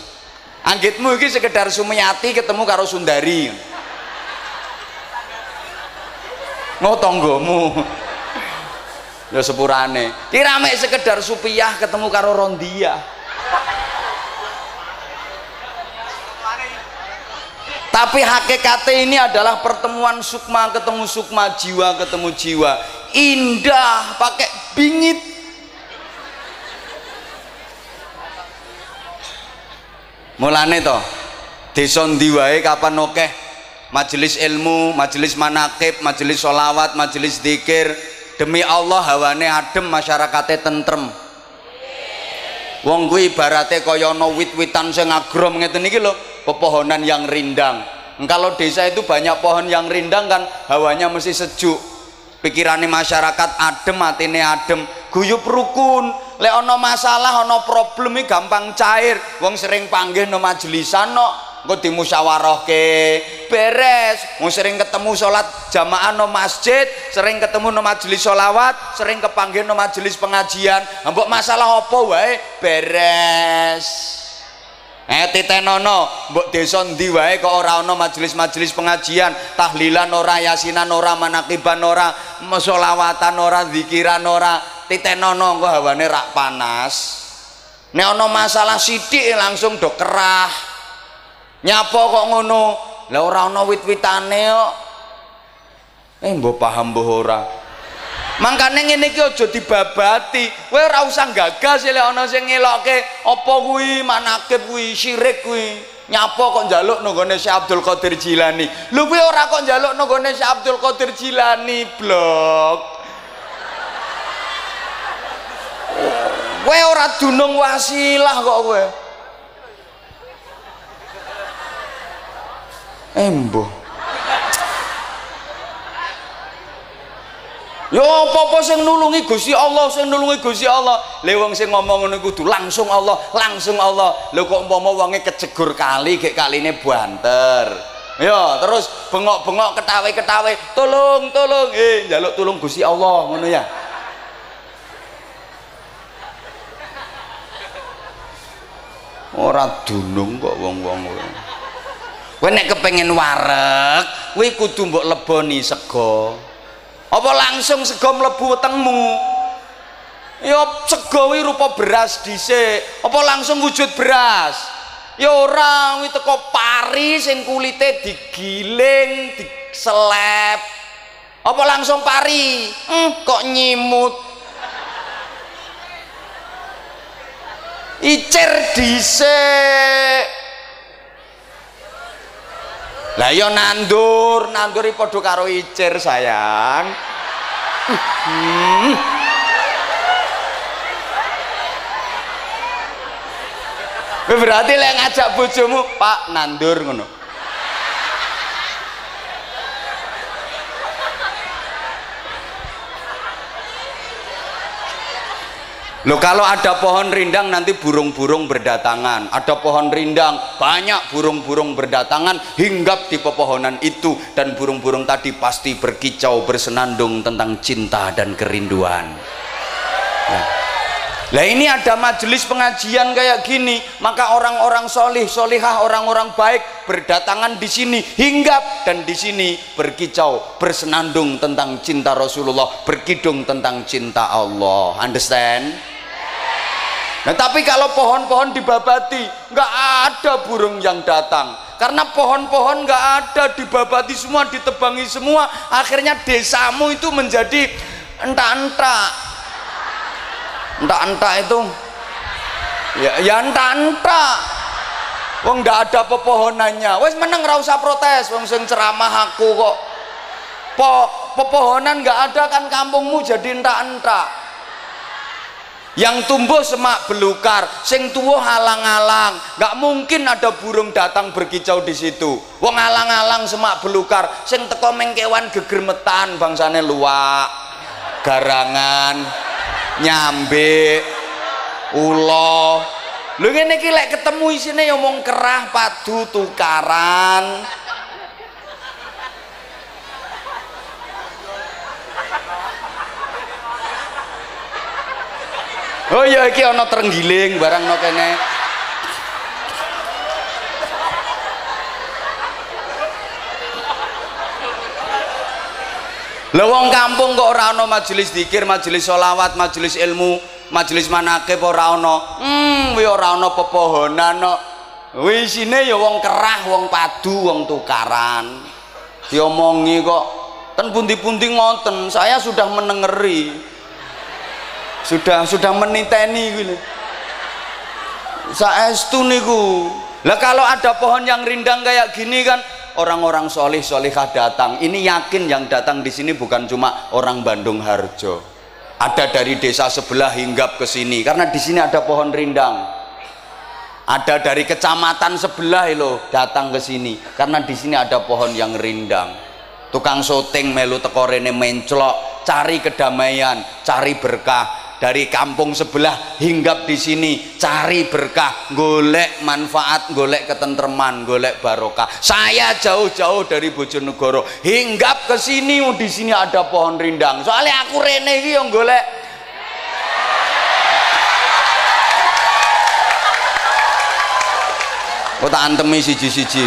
Anggitmu iki sekedar Sumiati ketemu karo Sundari. Mau tonggomu ya sepurane. Kira mek sekedar Supiyah ketemu karo Rondia tapi hakikatnya ini adalah pertemuan sukma ketemu sukma jiwa ketemu jiwa. Indah pakai bingit mulane to desa ndi wae kapan akeh? Majelis ilmu majelis manakib majelis solawat majelis zikir demi Allah hawane adem masyarakatnya tentrem. Wong kuwi ibarate kaya ana wit-witan sing agrom ngeten iki lho pepohonan yang rindang. Kalau desa itu banyak pohon yang rindang kan hawanya mesti sejuk pikirannya masyarakat adem atine adem. Guyup rukun. Lek ana masalah ana problem gampang cair. Wong sering panggil no majelisan no engko dimusyawarahke. Beres. Wong sering ketemu salat jamaah no masjid sering ketemu no majelis solawat sering kepanggil no majelis pengajian. Mbok masalah apa wae? Beres Eh titenono, mbok desa ndi wae kok ora ana majelis-majelis pengajian, tahlilan ora, yasinan ora, manakiban ora, selawatan ora, zikiran ora, titenono engko hawane rak panas. Nek ana masalah sithik langsung do kerah. Nyapa kok ngono? Lah ora ana wit-witane kok. Eh mbok paham mbok ora? Mangkane ngene iki aja dibabati. Kowe ora usah gagas lek ana sing ngelokke apa kuwi manakib kuwi syirik kuwi. Nyapa kok njaluk nggone Syekh Abdul Qadir Jilani. Lho kuwi ora kok njaluk nggone Syekh Abdul Qadir Jilani, blok. Kowe ora dunung wasilah kok kowe. Embo. Ya apa-apa sing nulungi Gusti Allah, sing nulungi Gusti Allah. Le wong sing ngomong ngono kudu langsung Allah, langsung Allah. Lho kok umpama wonge kejegur kali, gek kaline banter. Ya, terus bengok-bengok ketawe-ketawe, tolong, tolong. Eh, njaluk tolong Gusti Allah ngono ya. Ora dunung kok wong-wong kowe. Kowe nek kepengin wareg, kowe kudu mbok leboni sego apa langsung sego mlebu wetengmu? Ya sego kuwi rupa beras dhisik. Apa langsung wujud beras? Ya ora kuwi teko pari sing kulite digiling diselep. Apa langsung pari? Hmm, kok nyimut? Icir dhisik lah ya nandur nandur padha karo icir sayang hmm. berarti lek ngajak bojomu pak nandur ngono Loh kalau ada pohon rindang nanti burung-burung berdatangan ada pohon rindang banyak burung-burung berdatangan hinggap di pepohonan itu dan burung-burung tadi pasti berkicau bersenandung tentang cinta dan kerinduan nah. Lah ini ada majelis pengajian kayak gini, maka orang-orang solih, solihah, orang-orang baik berdatangan di sini, hinggap dan di sini berkicau, bersenandung tentang cinta Rasulullah, berkidung tentang cinta Allah. Understand? Nah tapi kalau pohon-pohon dibabati, nggak ada burung yang datang. Karena pohon-pohon nggak ada dibabati semua, ditebangi semua, akhirnya desamu itu menjadi entah-entah. Entah-entah itu, ya, ya entah-entah. Wong nggak ada pepohonannya. Wes meneng rasa protes, wong sing ceramah aku kok. Po, pepohonan nggak ada kan kampungmu jadi entah-entah yang tumbuh semak belukar sing tua halang-halang gak mungkin ada burung datang berkicau di situ. Wong halang-halang semak belukar sing teko mengkewan gegermetan bangsane luak garangan nyambe ulo. Lu ngene iki lek ketemu isine ya kerah padu tukaran oh iya iki ana terenggiling barang no kene Lah wong kampung kok ora ana majelis zikir, majelis sholawat, majelis ilmu, majelis manakib ora ana. Hmm, kuwi ora ana pepohonan no. Kuwi isine ya wong kerah, wong padu, wong tukaran. Diomongi kok ten pundi-pundi ngoten, saya sudah menengeri sudah sudah meniteni gitu saestu niku? Lah kalau ada pohon yang rindang kayak gini kan orang-orang solih solihah datang. Ini yakin yang datang di sini bukan cuma orang Bandung Harjo. Ada dari desa sebelah hinggap ke sini karena di sini ada pohon rindang. Ada dari kecamatan sebelah lo datang ke sini karena di sini ada pohon yang rindang. Tukang syuting melu tekorene menclok cari kedamaian cari berkah dari kampung sebelah hinggap di sini cari berkah golek manfaat golek ketentreman golek barokah. Saya jauh-jauh dari Bojonegoro hinggap ke sini oh, di sini ada pohon rindang. Soalnya aku rene iki yang golek. Kok tak antemi siji-siji?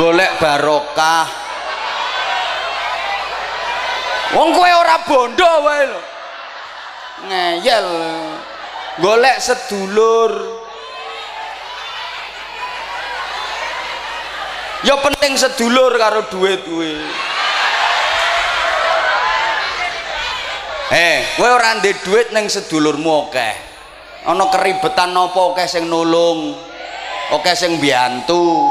Golek barokah. Wong kowe ora bondo wae lho ngeyel. Golek sedulur. Ya penting sedulur karo duit kuwi eh kowe ora ndek duit ning sedulurmu akeh. Ana keribetan napa akeh sing nulung akeh sing biantu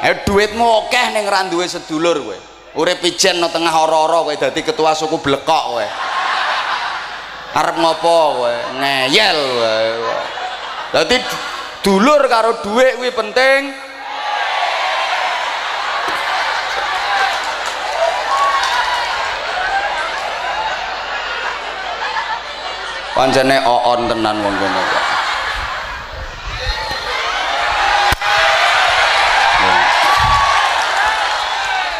eh duitmu akeh ning ra duwe sedulur kowe. Urip ijen no tengah ora-ora kowe dadi ketua suku blekok kowe arep ngopo kowe? Ngeyel dadi dulur karo duit kuwi penting. Panjene oon tenan wong kene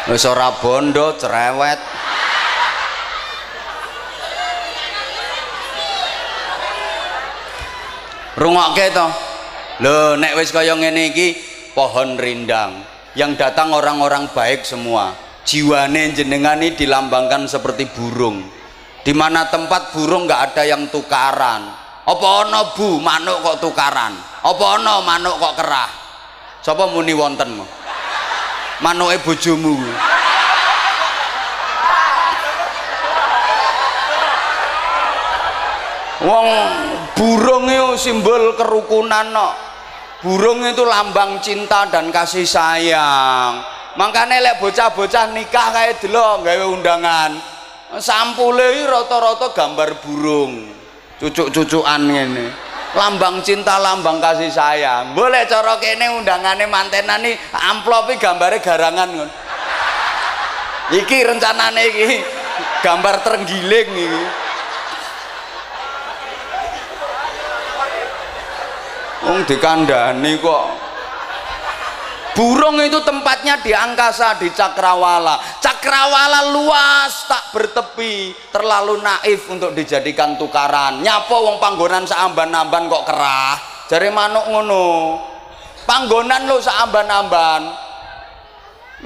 wis ora bondo cerewet. Rungokke to? Lho nek wis kaya ngene iki pohon rindang yang datang orang-orang baik semua. Jiwane jenengan ini dilambangkan seperti burung. Di mana tempat burung nggak ada yang tukaran. Apa ono bu manuk kok tukaran? Apa ono manuk kok kerah? Sapa muni wonten manuke bojomu. Wong burung itu simbol kerukunan no. burung itu lambang cinta dan kasih sayang. Makanya lek bocah-bocah nikah kayak dulu gawe undangan. Sampule rata-rata gambar burung. Cucuk-cucukan ini lambang cinta lambang kasih sayang. Boleh cara kene undangannya mantenan nih amplopi gambarnya garangan kan iki rencananya iki gambar terenggiling iki Wong dikandani kok. Burung itu tempatnya di angkasa di cakrawala. Cakrawala luas tak bertepi terlalu naif untuk dijadikan tukaran. Nyapa wong panggonan seamban-amban kok kerah? Jari manuk ngono. Panggonan lo seamban-amban.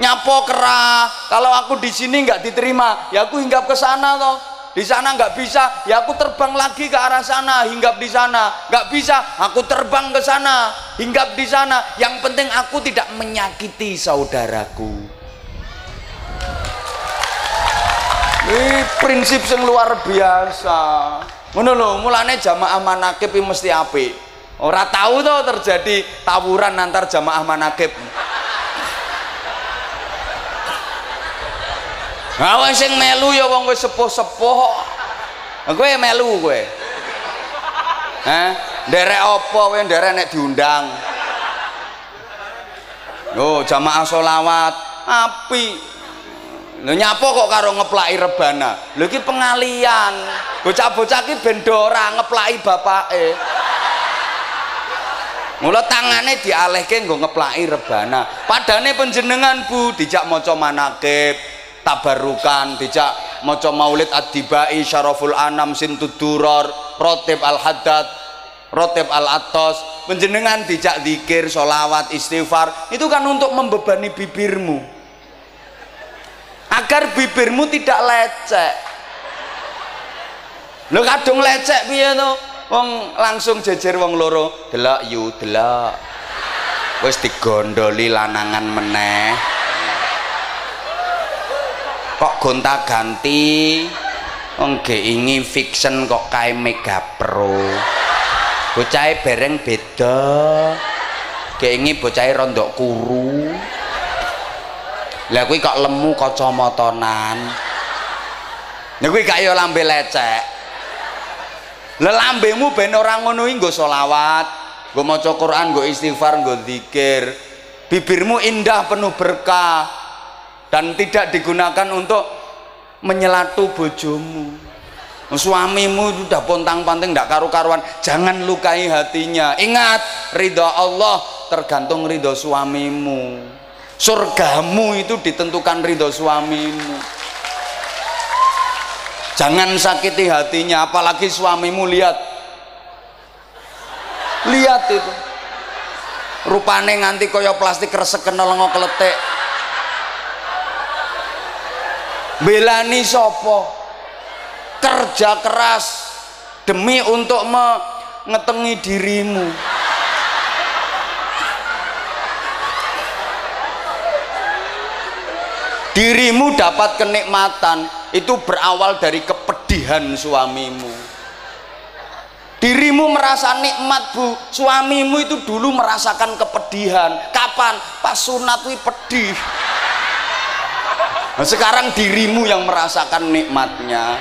Nyapo kerah? Kalau aku di sini nggak diterima ya aku hinggap ke sana toh di sana nggak bisa. Ya aku terbang lagi ke arah sana hinggap di sana. Nggak bisa aku terbang ke sana hinggap di sana. Yang penting aku tidak menyakiti saudaraku. Ini prinsip yang luar biasa. Ngono lho mulane jamaah manakib mesti api ora tahu tuh terjadi tawuran antar jamaah manakib Wong sing melu ya wong wis sepuh-sepuh. Kowe melu kowe. Hah? Nderek apa kowe nderek nek diundang? Oh, jamaah solawat api. Lho nyapa kok karo ngeplaki rebana? Lho iki pengalian. Bocah-bocah iki ben ora ngeplaki bapake. Mula tangane dialihke nggo ngeplaki rebana. Padane panjenengan Bu dijak maca manakib, tabarukan dijak maca maulid ad-dibai syaraful anam sintuduror rotib al-haddad rotib al-atos penjenengan dijak zikir solawat istighfar itu kan untuk membebani bibirmu. Agar bibirmu tidak lecek. Lo kadung lecek piye to? Wong langsung jejer wong loro delok yu delok wis digondoli lanangan meneh kok gonta ganti? Wong ingi fiction kok kae mega pro. Bocahe bereng beda. Ingi bocahe rondok kuru. Lah kuwi kok lemu kacamatanan Nek kuwi gak yo lambe lecek. Lah lambemu ben ora ngono iki nggo selawat, nggo maca Quran, nggo istighfar, nggo zikir. Bibirmu indah penuh berkah, dan tidak digunakan untuk menyelatu bojomu. Suamimu sudah pontang-panting tidak karu-karuan. Jangan lukai hatinya. Ingat ridho Allah tergantung ridho suamimu. Surgamu itu ditentukan ridho suamimu. Jangan sakiti hatinya apalagi suamimu lihat. Lihat itu. Rupane nganti koyo plastik resek kenal keletek belani sopo kerja keras demi untuk mengetengi dirimu. Dirimu dapat kenikmatan itu berawal dari kepedihan suamimu. Dirimu merasa nikmat bu. Suamimu itu dulu merasakan kepedihan. Kapan? Pas sunat pedih Nah, sekarang dirimu yang merasakan nikmatnya.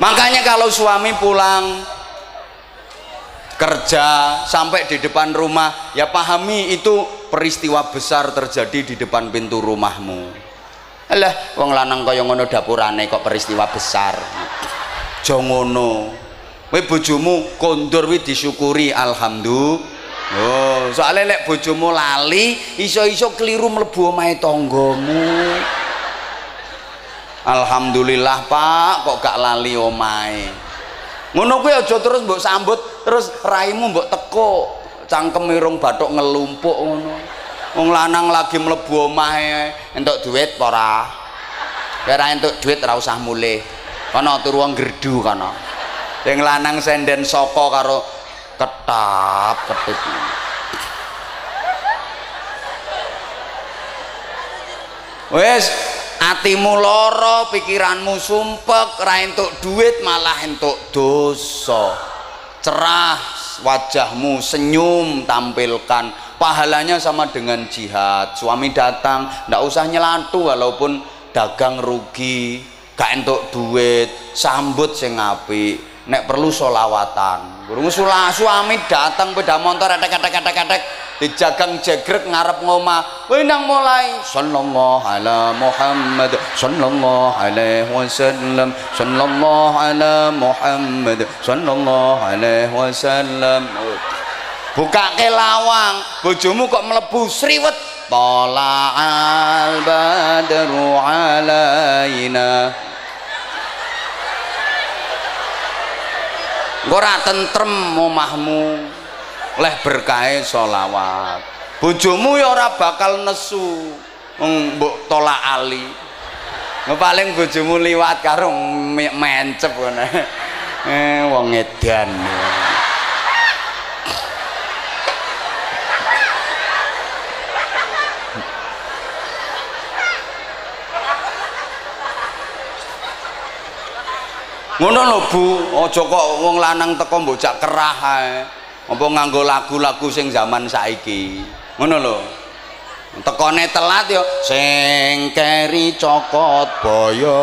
Makanya kalau suami pulang kerja sampai di depan rumah, ya pahami itu peristiwa besar terjadi di depan pintu rumahmu. alah wong lanang kaya ngono dapurane kok peristiwa besar aja ngono kowe bojomu kondur disyukuri alhamdulillah Oh, soalnya lek bojomu lali, iso-iso keliru mlebu omahe tanggamu. Alhamdulillah, Pak, kok gak lali omahe. Ngono kuwi aja terus mbok sambut, terus raimu mbok teko, cangkem irung bathuk ngelumpuk ngono. Wong lanang lagi mlebu omahe entuk duit apa ora? Ya entuk duit ora usah mulih. Kana turu gerdu kana. Sing lanang senden saka karo ketap ketip. Wes atimu loro pikiranmu sumpek ra entuk duit malah entuk dosa. Cerah wajahmu senyum tampilkan pahalanya sama dengan jihad. Suami datang ndak usah nyelatu walaupun dagang rugi gak entuk duit sambut sing apik nek perlu solawatan burung sulah suami datang beda motor etek etek etek etek dijagang jegrek ngarep ngoma. Wenang mulai. Sallallahu ala muhammad sallallahu alaihi wasallam. Sallallahu ala muhammad sallallahu alaihi wasallam. Buka ke lawang. Bojomu kok melebu sriwet. Tola al badru alaina ora tentrem omahmu leh berkahe solawat bojomu ya ora bakal nesu mbok tolak ali. Paling bojomu liwat karo mencep ngono eh wong edan ngono lho Bu. Aja kok wong lanang teko mbocak kerah ae. Apa nganggo lagu-lagu sing zaman saiki. Ngono lho. Tekone telat yo sing keri cokot boyo.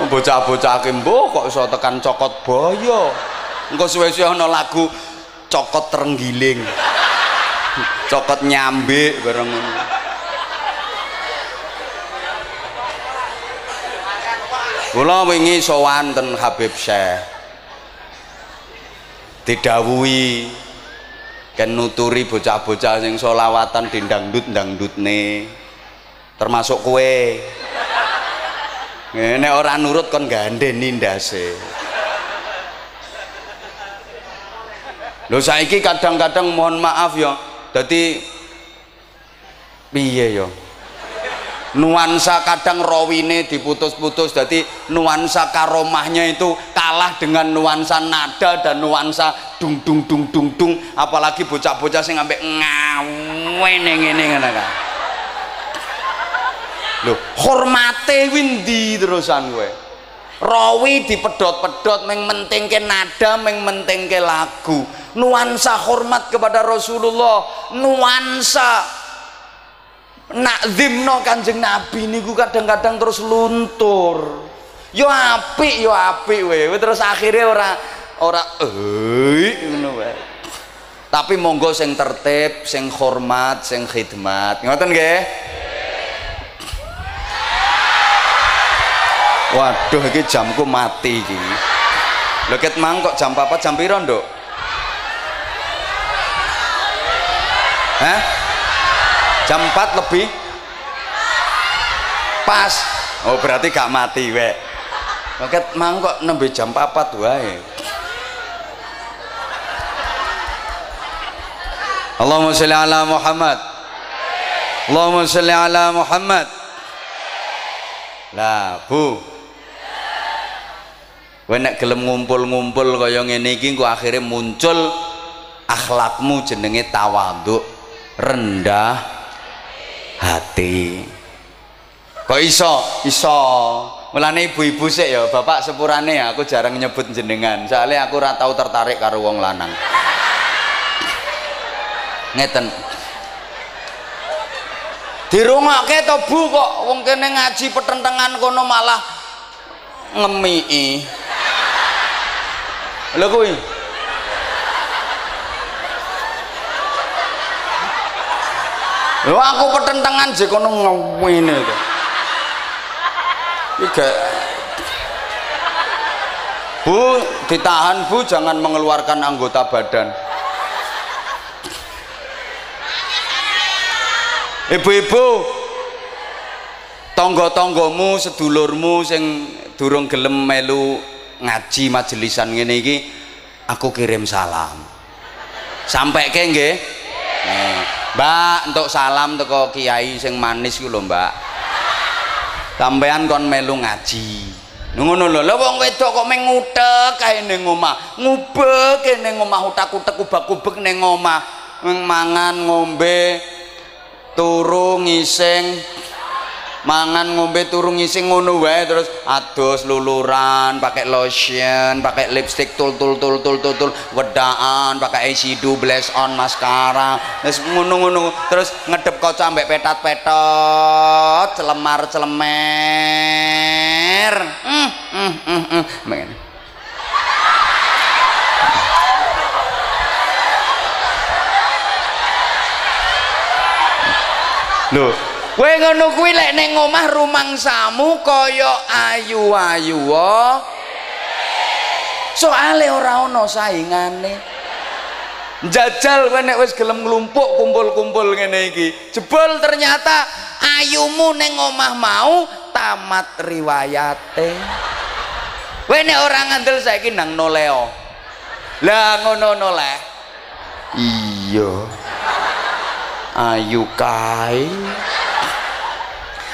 Bocah-bocah kimbo kok iso tekan cokot boyo? Engko suwe-suwe ana lagu cokot terenggiling cokot nyambe bareng ngono. Kula wingi sowan ten Habib Syekh. Didhawuhi kan nuturi bocah-bocah sing solawatan di dangdut-dangdutne termasuk kue nek ora nurut kon gandeni ndase. Lho saiki kadang-kadang mohon maaf ya jadi piye yo nuansa kadang rawine diputus-putus jadi nuansa karomahnya itu kalah dengan nuansa nada dan nuansa dung dung dung dung dung apalagi bocah-bocah sing ambek ngawen ngene ngene kan. Lho hormate windi terusan gue rawi dipedot-pedot meng mentingke nada meng mentingke lagu. Nuansa hormat kepada Rasulullah nuansa nakzimno kanjeng Nabi niku kadang-kadang terus luntur. Yo apik yo apik we terus akhirnya ora ora eh ngono tapi monggo sing tertib sing hormat sing khidmat. Ngoten nggih waduh iki jamku mati iki lho ket mang jam 4 jam piro nduk Hah? Jam 4 lebih? Pas. Oh, berarti gak mati wek. Paket mang kok nembe jam 4 wae. Allahumma sholli ala Muhammad. Allahumma sholli ala Muhammad. Lah, Bu. Kowe nek gelem ngumpul-ngumpul kaya ngene iki engko akhire muncul akhlakmu jenenge tawadhu rendah hati. Kok iso? Iso. Mulane ibu-ibu sih ya bapak sepurane ya aku jarang nyebut jenengan. Soalnya aku ora tau tertarik karo wong lanang. Ngeten. Dirungokke to Bu kok wong kene ngaji petentengan kono malah ngemii lho kuwi lho aku pertentangan sih kono ngene to iki Bu, ditahan Bu, jangan mengeluarkan anggota badan. Ibu-ibu, tonggo-tonggomu, sedulurmu sing durung gelem melu ngaji majelisan ngene iki, aku kirim salam. Sampai ke nggih? Mbak, untuk salam teko kiai sing manis ku lho, Mbak. Sampean kon melu ngaji. ngono lho lha wong wedok kok meng ngutek kae ning omah ngubek ning omah utak-utek ubak-ubek ning omah mangan ngombe turu ngising mangan ngombe turu ngising ngono wae terus adus luluran pakai lotion pakai lipstick tul tul tul tul tul tul wedaan pakai eyeshadow blush on maskara terus ngono-ngono terus ngedep kaca ambek petat-petot celemar celemer. Hmm hmm hmm hmm. Loh, kowe ngono kuwi lek ning omah rumangsamu kaya ayu-ayu soale ora ana saingane. Jajal kowe nek wis gelem nglumpuk kumpul-kumpul ngene iki. Jebol ternyata ayumu ning omah mau tamat riwayate. Kowe nek ora ngandel saiki nang noleo. Lah ngono noleh iya. Ayu kae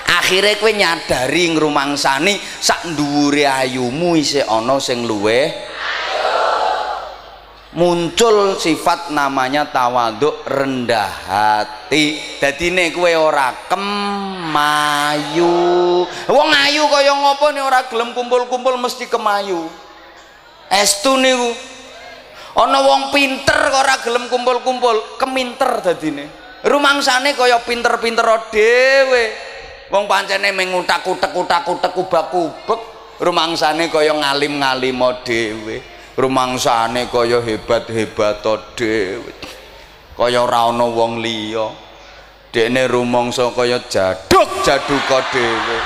akhirnya kowe nyadari ngrumangsani sak dhuwure ayumu isih ana sing luweh muncul sifat namanya tawaduk rendah hati. Jadi nek kowe ora kemayu wong ayu kaya ngopo nek ora gelem kumpul-kumpul mesti kemayu. Estu niku? Ana wong pinter ora gelem kumpul-kumpul keminter dadine. Rumangsane kaya pinter-pinter dhewe wong pancene mengutak utak utak utak kubak-kubek rumangsane kaya ngalim-ngalim dhewe rumangsane kaya hebat-hebat dhewe kaya ora ana wong liya dekne rumangsa kaya jaduk jaduk dhewe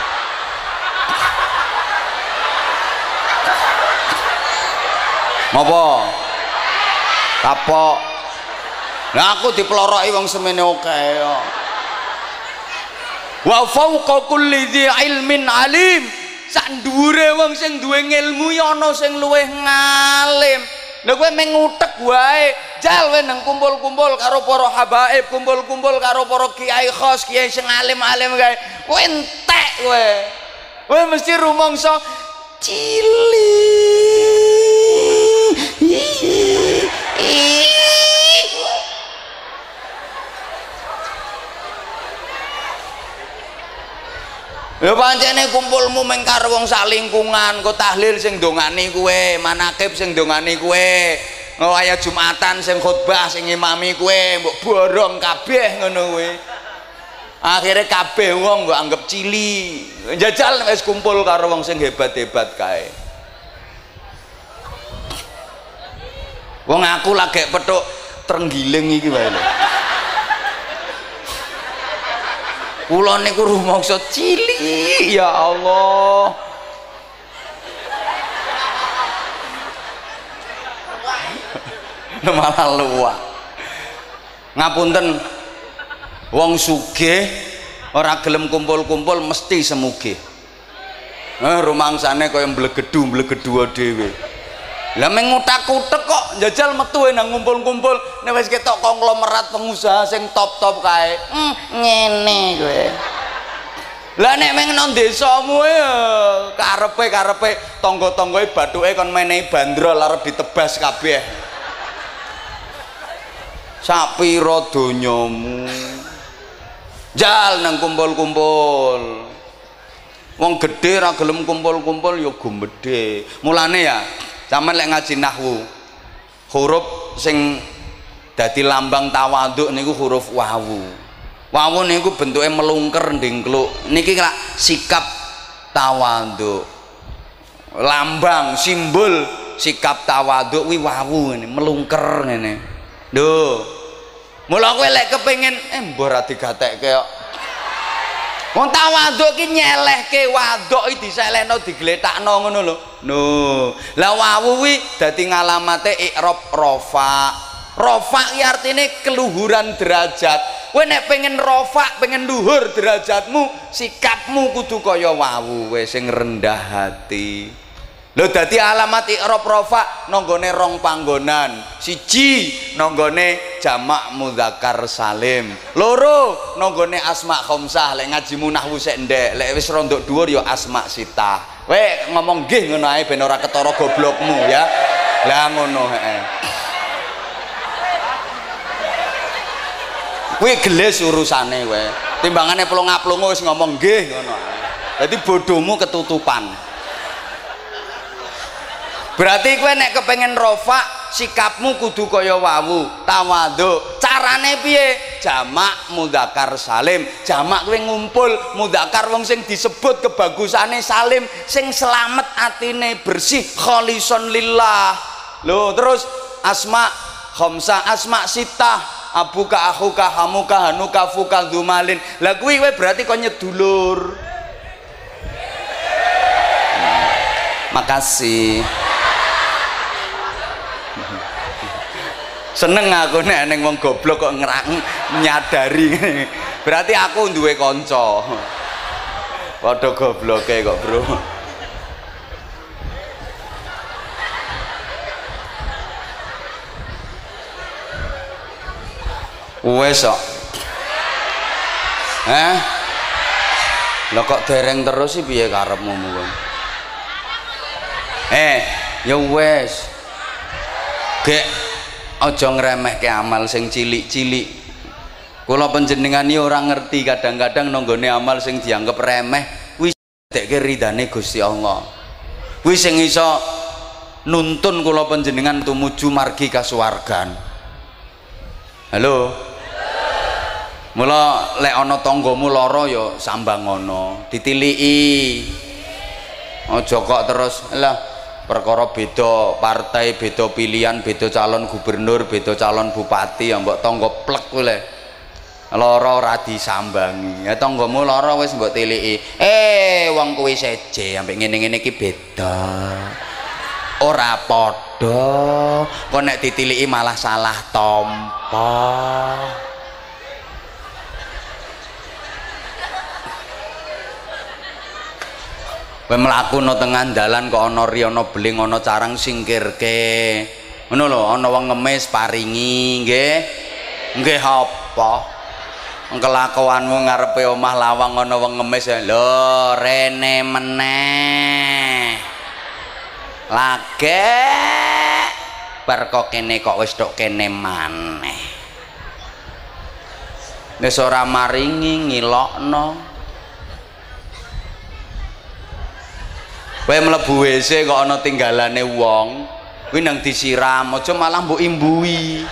Ngopo? Kapok. Nah aku diploroki wong semene oke okay. Wa fauqa kulli dzi ilmin alim. Sak dhuwure wong sing duwe ilmu ya ana sing luwih ngalim. Lha kowe meng ngutek wae, jal kowe nang kumpul-kumpul karo para habaib, kumpul-kumpul karo para kiai khos, kiai sing alim-alim kae. Kowe entek kowe. Kowe mesti rumangsa cilik. Ya pancene kumpulmu meng karo wong sak lingkungan, kok tahlil sing dongani kuwe, manakib sing dongani kuwe. Ngwaya Jumatan sing khutbah sing imami kuwe, mbok borong kabeh ngono kuwe. Akhire kabeh wong mbok anggap cili. Jajal wis kumpul karo wong sing hebat-hebat kae. Wong aku lagi petuk trenggiling iki wae. Kula niku rumangsa cilik. Ya Allah. Malah luwak. Ngapunten wong sugih ora gelem kumpul-kumpul mesti semugih eh rumangsane kaya mblegedu mblegedu dhewe lah mengutak-utek kok jajal metu nang ngumpul-ngumpul. Nek wis ketok konglomerat pengusaha sing top-top kae hmm, ngene kowe. Lah nek meng nang desamu ya karepe karepe tangga-tanggae bathuke kon menehi bandrol arep ditebas kabeh. Sapira donyamu? Jal nang kumpul-kumpul. Wong gedhe ra gelem kumpul-kumpul ya gumbedhe. Mulane ya Zaman lek ngaji nahwu huruf sing dadi lambang tawaduk niku huruf wawu. Wawu niku bentuknya melungker ndingkluk. Niki lak sikap tawaduk. Lambang simbol sikap tawaduk wi wawu ini melungker ngene. Lho mula kowe lek kepengin eh mbah ra digatekke Wong tawaduk ki nyelehke wadok iki diselehno digletakno ngono lho. No. Lah wawu kuwi dadi ngalamate i'rab rafa. Rafa ki artine keluhuran derajat. Kowe nek pengen rafa, pengen luhur derajatmu, sikapmu kudu kaya wawu wis sing rendah hati. Lho dadi alamat i'rab rafa nanggone rong panggonan. Siji nanggone jamak mudzakkar salim. Loro nanggone asma khamsah lek ngaji nahwu sik ndek. Lek wis rondok dhuwur ya asma sitah. Kowe ngomong nggih ngono ae ben ora ketara goblokmu ya. Lah ngono heeh. Kuwi gelis urusane kowe. Timbangane plong-aplongo wis ngomong nggih ngono. Dadi bodohmu ketutupan. Berarti kowe nek kepengen rofa sikapmu kudu kaya wawu tawadhu carane piye? Jamak mudakar salim. Jamak kowe ngumpul mudakar wong sing disebut kebagusane salim sing selamat atine bersih kholison lillah. Lho terus asma khamsa asma sitah abuka akhuka hamuka hanuka fuka dumalin lah kuwi berarti kok nyedulur? Makasih seneng aku nek ning wong goblok kok ngerang nyadari. Berarti aku duwe kanca. Padha gobloke kok bro. Wes kok. Eh lo kok dereng terus sih piye karepmu mung eh ya wes. Gek aja ngremehke amal sing cilik-cilik. Kula panjenengan iki ora ngerti kadang-kadang nanggone amal sing dianggap remeh kuwi dekke ridane Gusti Allah. Kuwi sing iso nuntun kula panjenengan tumuju margi kasuwargan. Halo? Mula lek ana tanggamu lara ya sambang ngono ditiliki. Aja kok terus lah perkara beda partai beda pilihan beda calon gubernur beda calon bupati ya mbok tangga plek kuwi lara ora disambangi. Ya tanggamu lara wis mbok tiliki. Eh wong kuwi seje ambek ngene-ngene iki beda. Ora padha. Kok nek ditiliki malah salah tompo kowe mlaku no tengah dalan kok ana ri ana beling ana carang singkirke. Ngono lho ana wong ngemis paringi nggih? Nggih apa? Kelakuanmu ngarepe omah lawang ana wong ngemis lho rene meneh. Lage bar kok kene kok wis tok kene maneh. Wis ora maringi ngilokno kowe mlebu WC kok ana tinggalane wong kuwi nang disiram aja malah mbok imbui.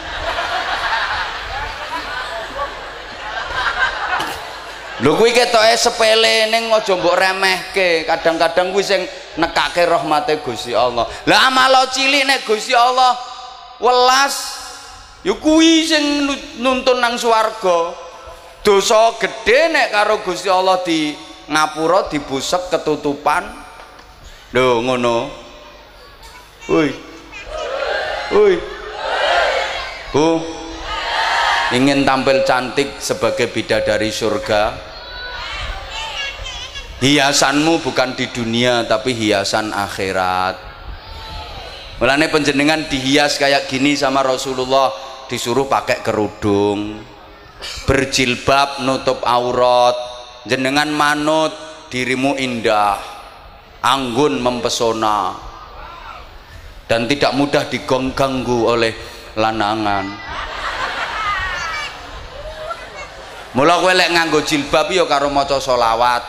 Lho kuwi ketoke sepele ning aja mbok remehke. Kadang-kadang kuwi sing nekake rahmate Gusti Allah. Lah amal cilik nek Gusti Allah welas ya kuwi sing nuntun nang swarga. Dosa gedhe nek karo Gusti Allah di ngapura dibusek ketutupan Lho ngono. Woi. Woi. Bu. Ingin tampil cantik sebagai bidadari surga. Hiasanmu bukan di dunia tapi hiasan akhirat. Mulane penjenengan dihias kayak gini sama Rasulullah disuruh pakai kerudung. Berjilbab nutup aurat. Jenengan manut dirimu indah anggun mempesona. Dan tidak mudah diganggu oleh lanangan. Mula kowe lek nganggo jilbab ya karo maca selawat.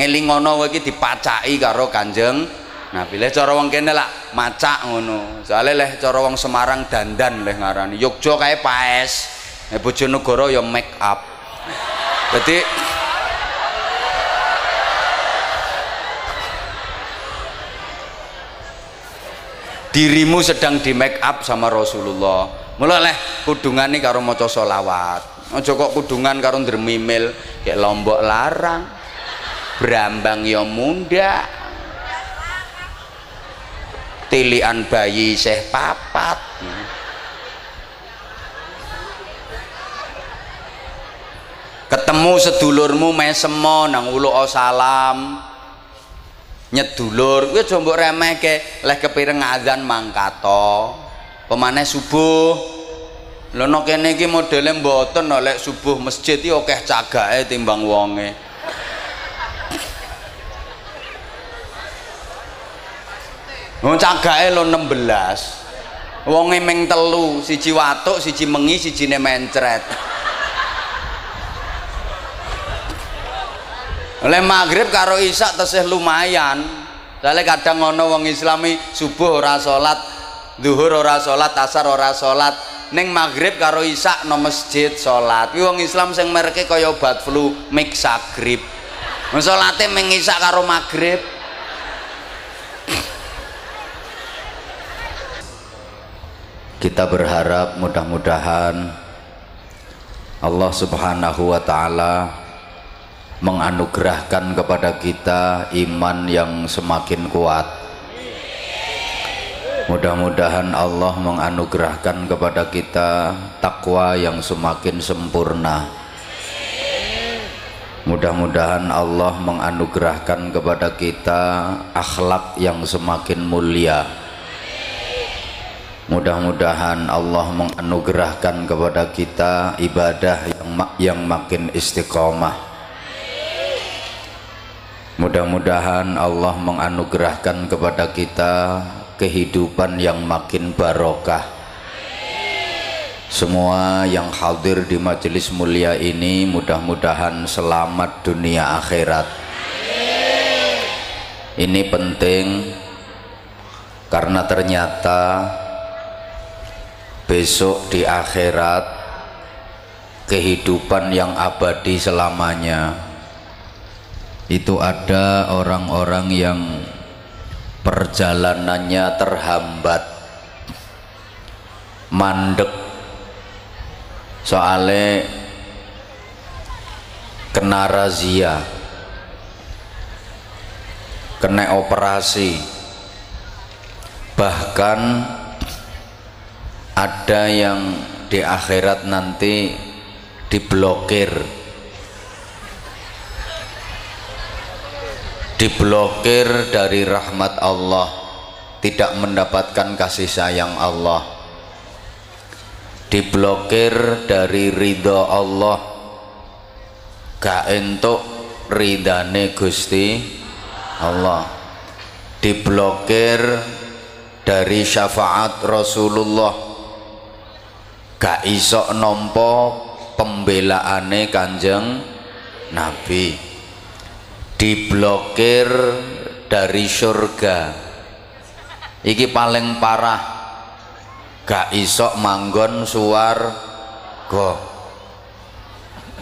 Ngelingono kowe iki dipacaki karo Kanjeng Nabi. Lek cara wong kene lak macak ngono. Soalnya leh cara wong Semarang dandan leh ngarani. Yogya kae paes. Nek Bojonegoro ya make up. Jadi dirimu sedang di make up sama Rasulullah. Mula leh kudungan nih karo maca solawat aja kok kudungan karo ndremimil kayak lombok larang. Brambang ya munda tilian bayi seh papat. Ketemu sedulurmu mesemo nang ulu salam nyedulur kuwi aja mbok remehke. Leh kepireng azan mangkato. Pemane subuh. Lho no kene iki modele mboten subuh masjid iki akeh cagake timbang wonge. Wong cagake lho 16 wonge ming telu siji watuk siji mengi sijine mencret oleh maghrib karo isak tesih lumayan. Soalnya kadang ngono wong islami subuh ora salat zuhur ora salat asar ora salat. Neng maghrib karo isak no masjid salat. Kuwi wong islam sing mereke kaya obat flu mix sagrib. Salate ming isak karo maghrib. Kita berharap mudah-mudahan Allah subhanahu wa ta'ala menganugerahkan kepada kita iman yang semakin kuat. Mudah-mudahan Allah menganugerahkan kepada kita takwa yang semakin sempurna. Mudah-mudahan Allah menganugerahkan kepada kita akhlak yang semakin mulia. Mudah-mudahan Allah menganugerahkan kepada kita ibadah yang, yang makin istiqomah Mudah-mudahan Allah menganugerahkan kepada kita kehidupan yang makin barokah. Semua yang hadir di majelis mulia ini mudah-mudahan selamat dunia akhirat. Ini penting karena ternyata besok di akhirat kehidupan yang abadi selamanya itu ada orang-orang yang perjalanannya terhambat mandek. Soalnya kena razia kena operasi. Bahkan ada yang di akhirat nanti diblokir diblokir dari rahmat Allah tidak mendapatkan kasih sayang Allah. Diblokir dari ridho Allah gak entuk ridane Gusti Allah. Diblokir dari syafaat Rasulullah gak isok nompo pembelaane kanjeng Nabi diblokir dari surga. Iki paling parah. Gak isok manggon suar go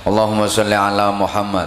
Allahumma sholli ala Muhammad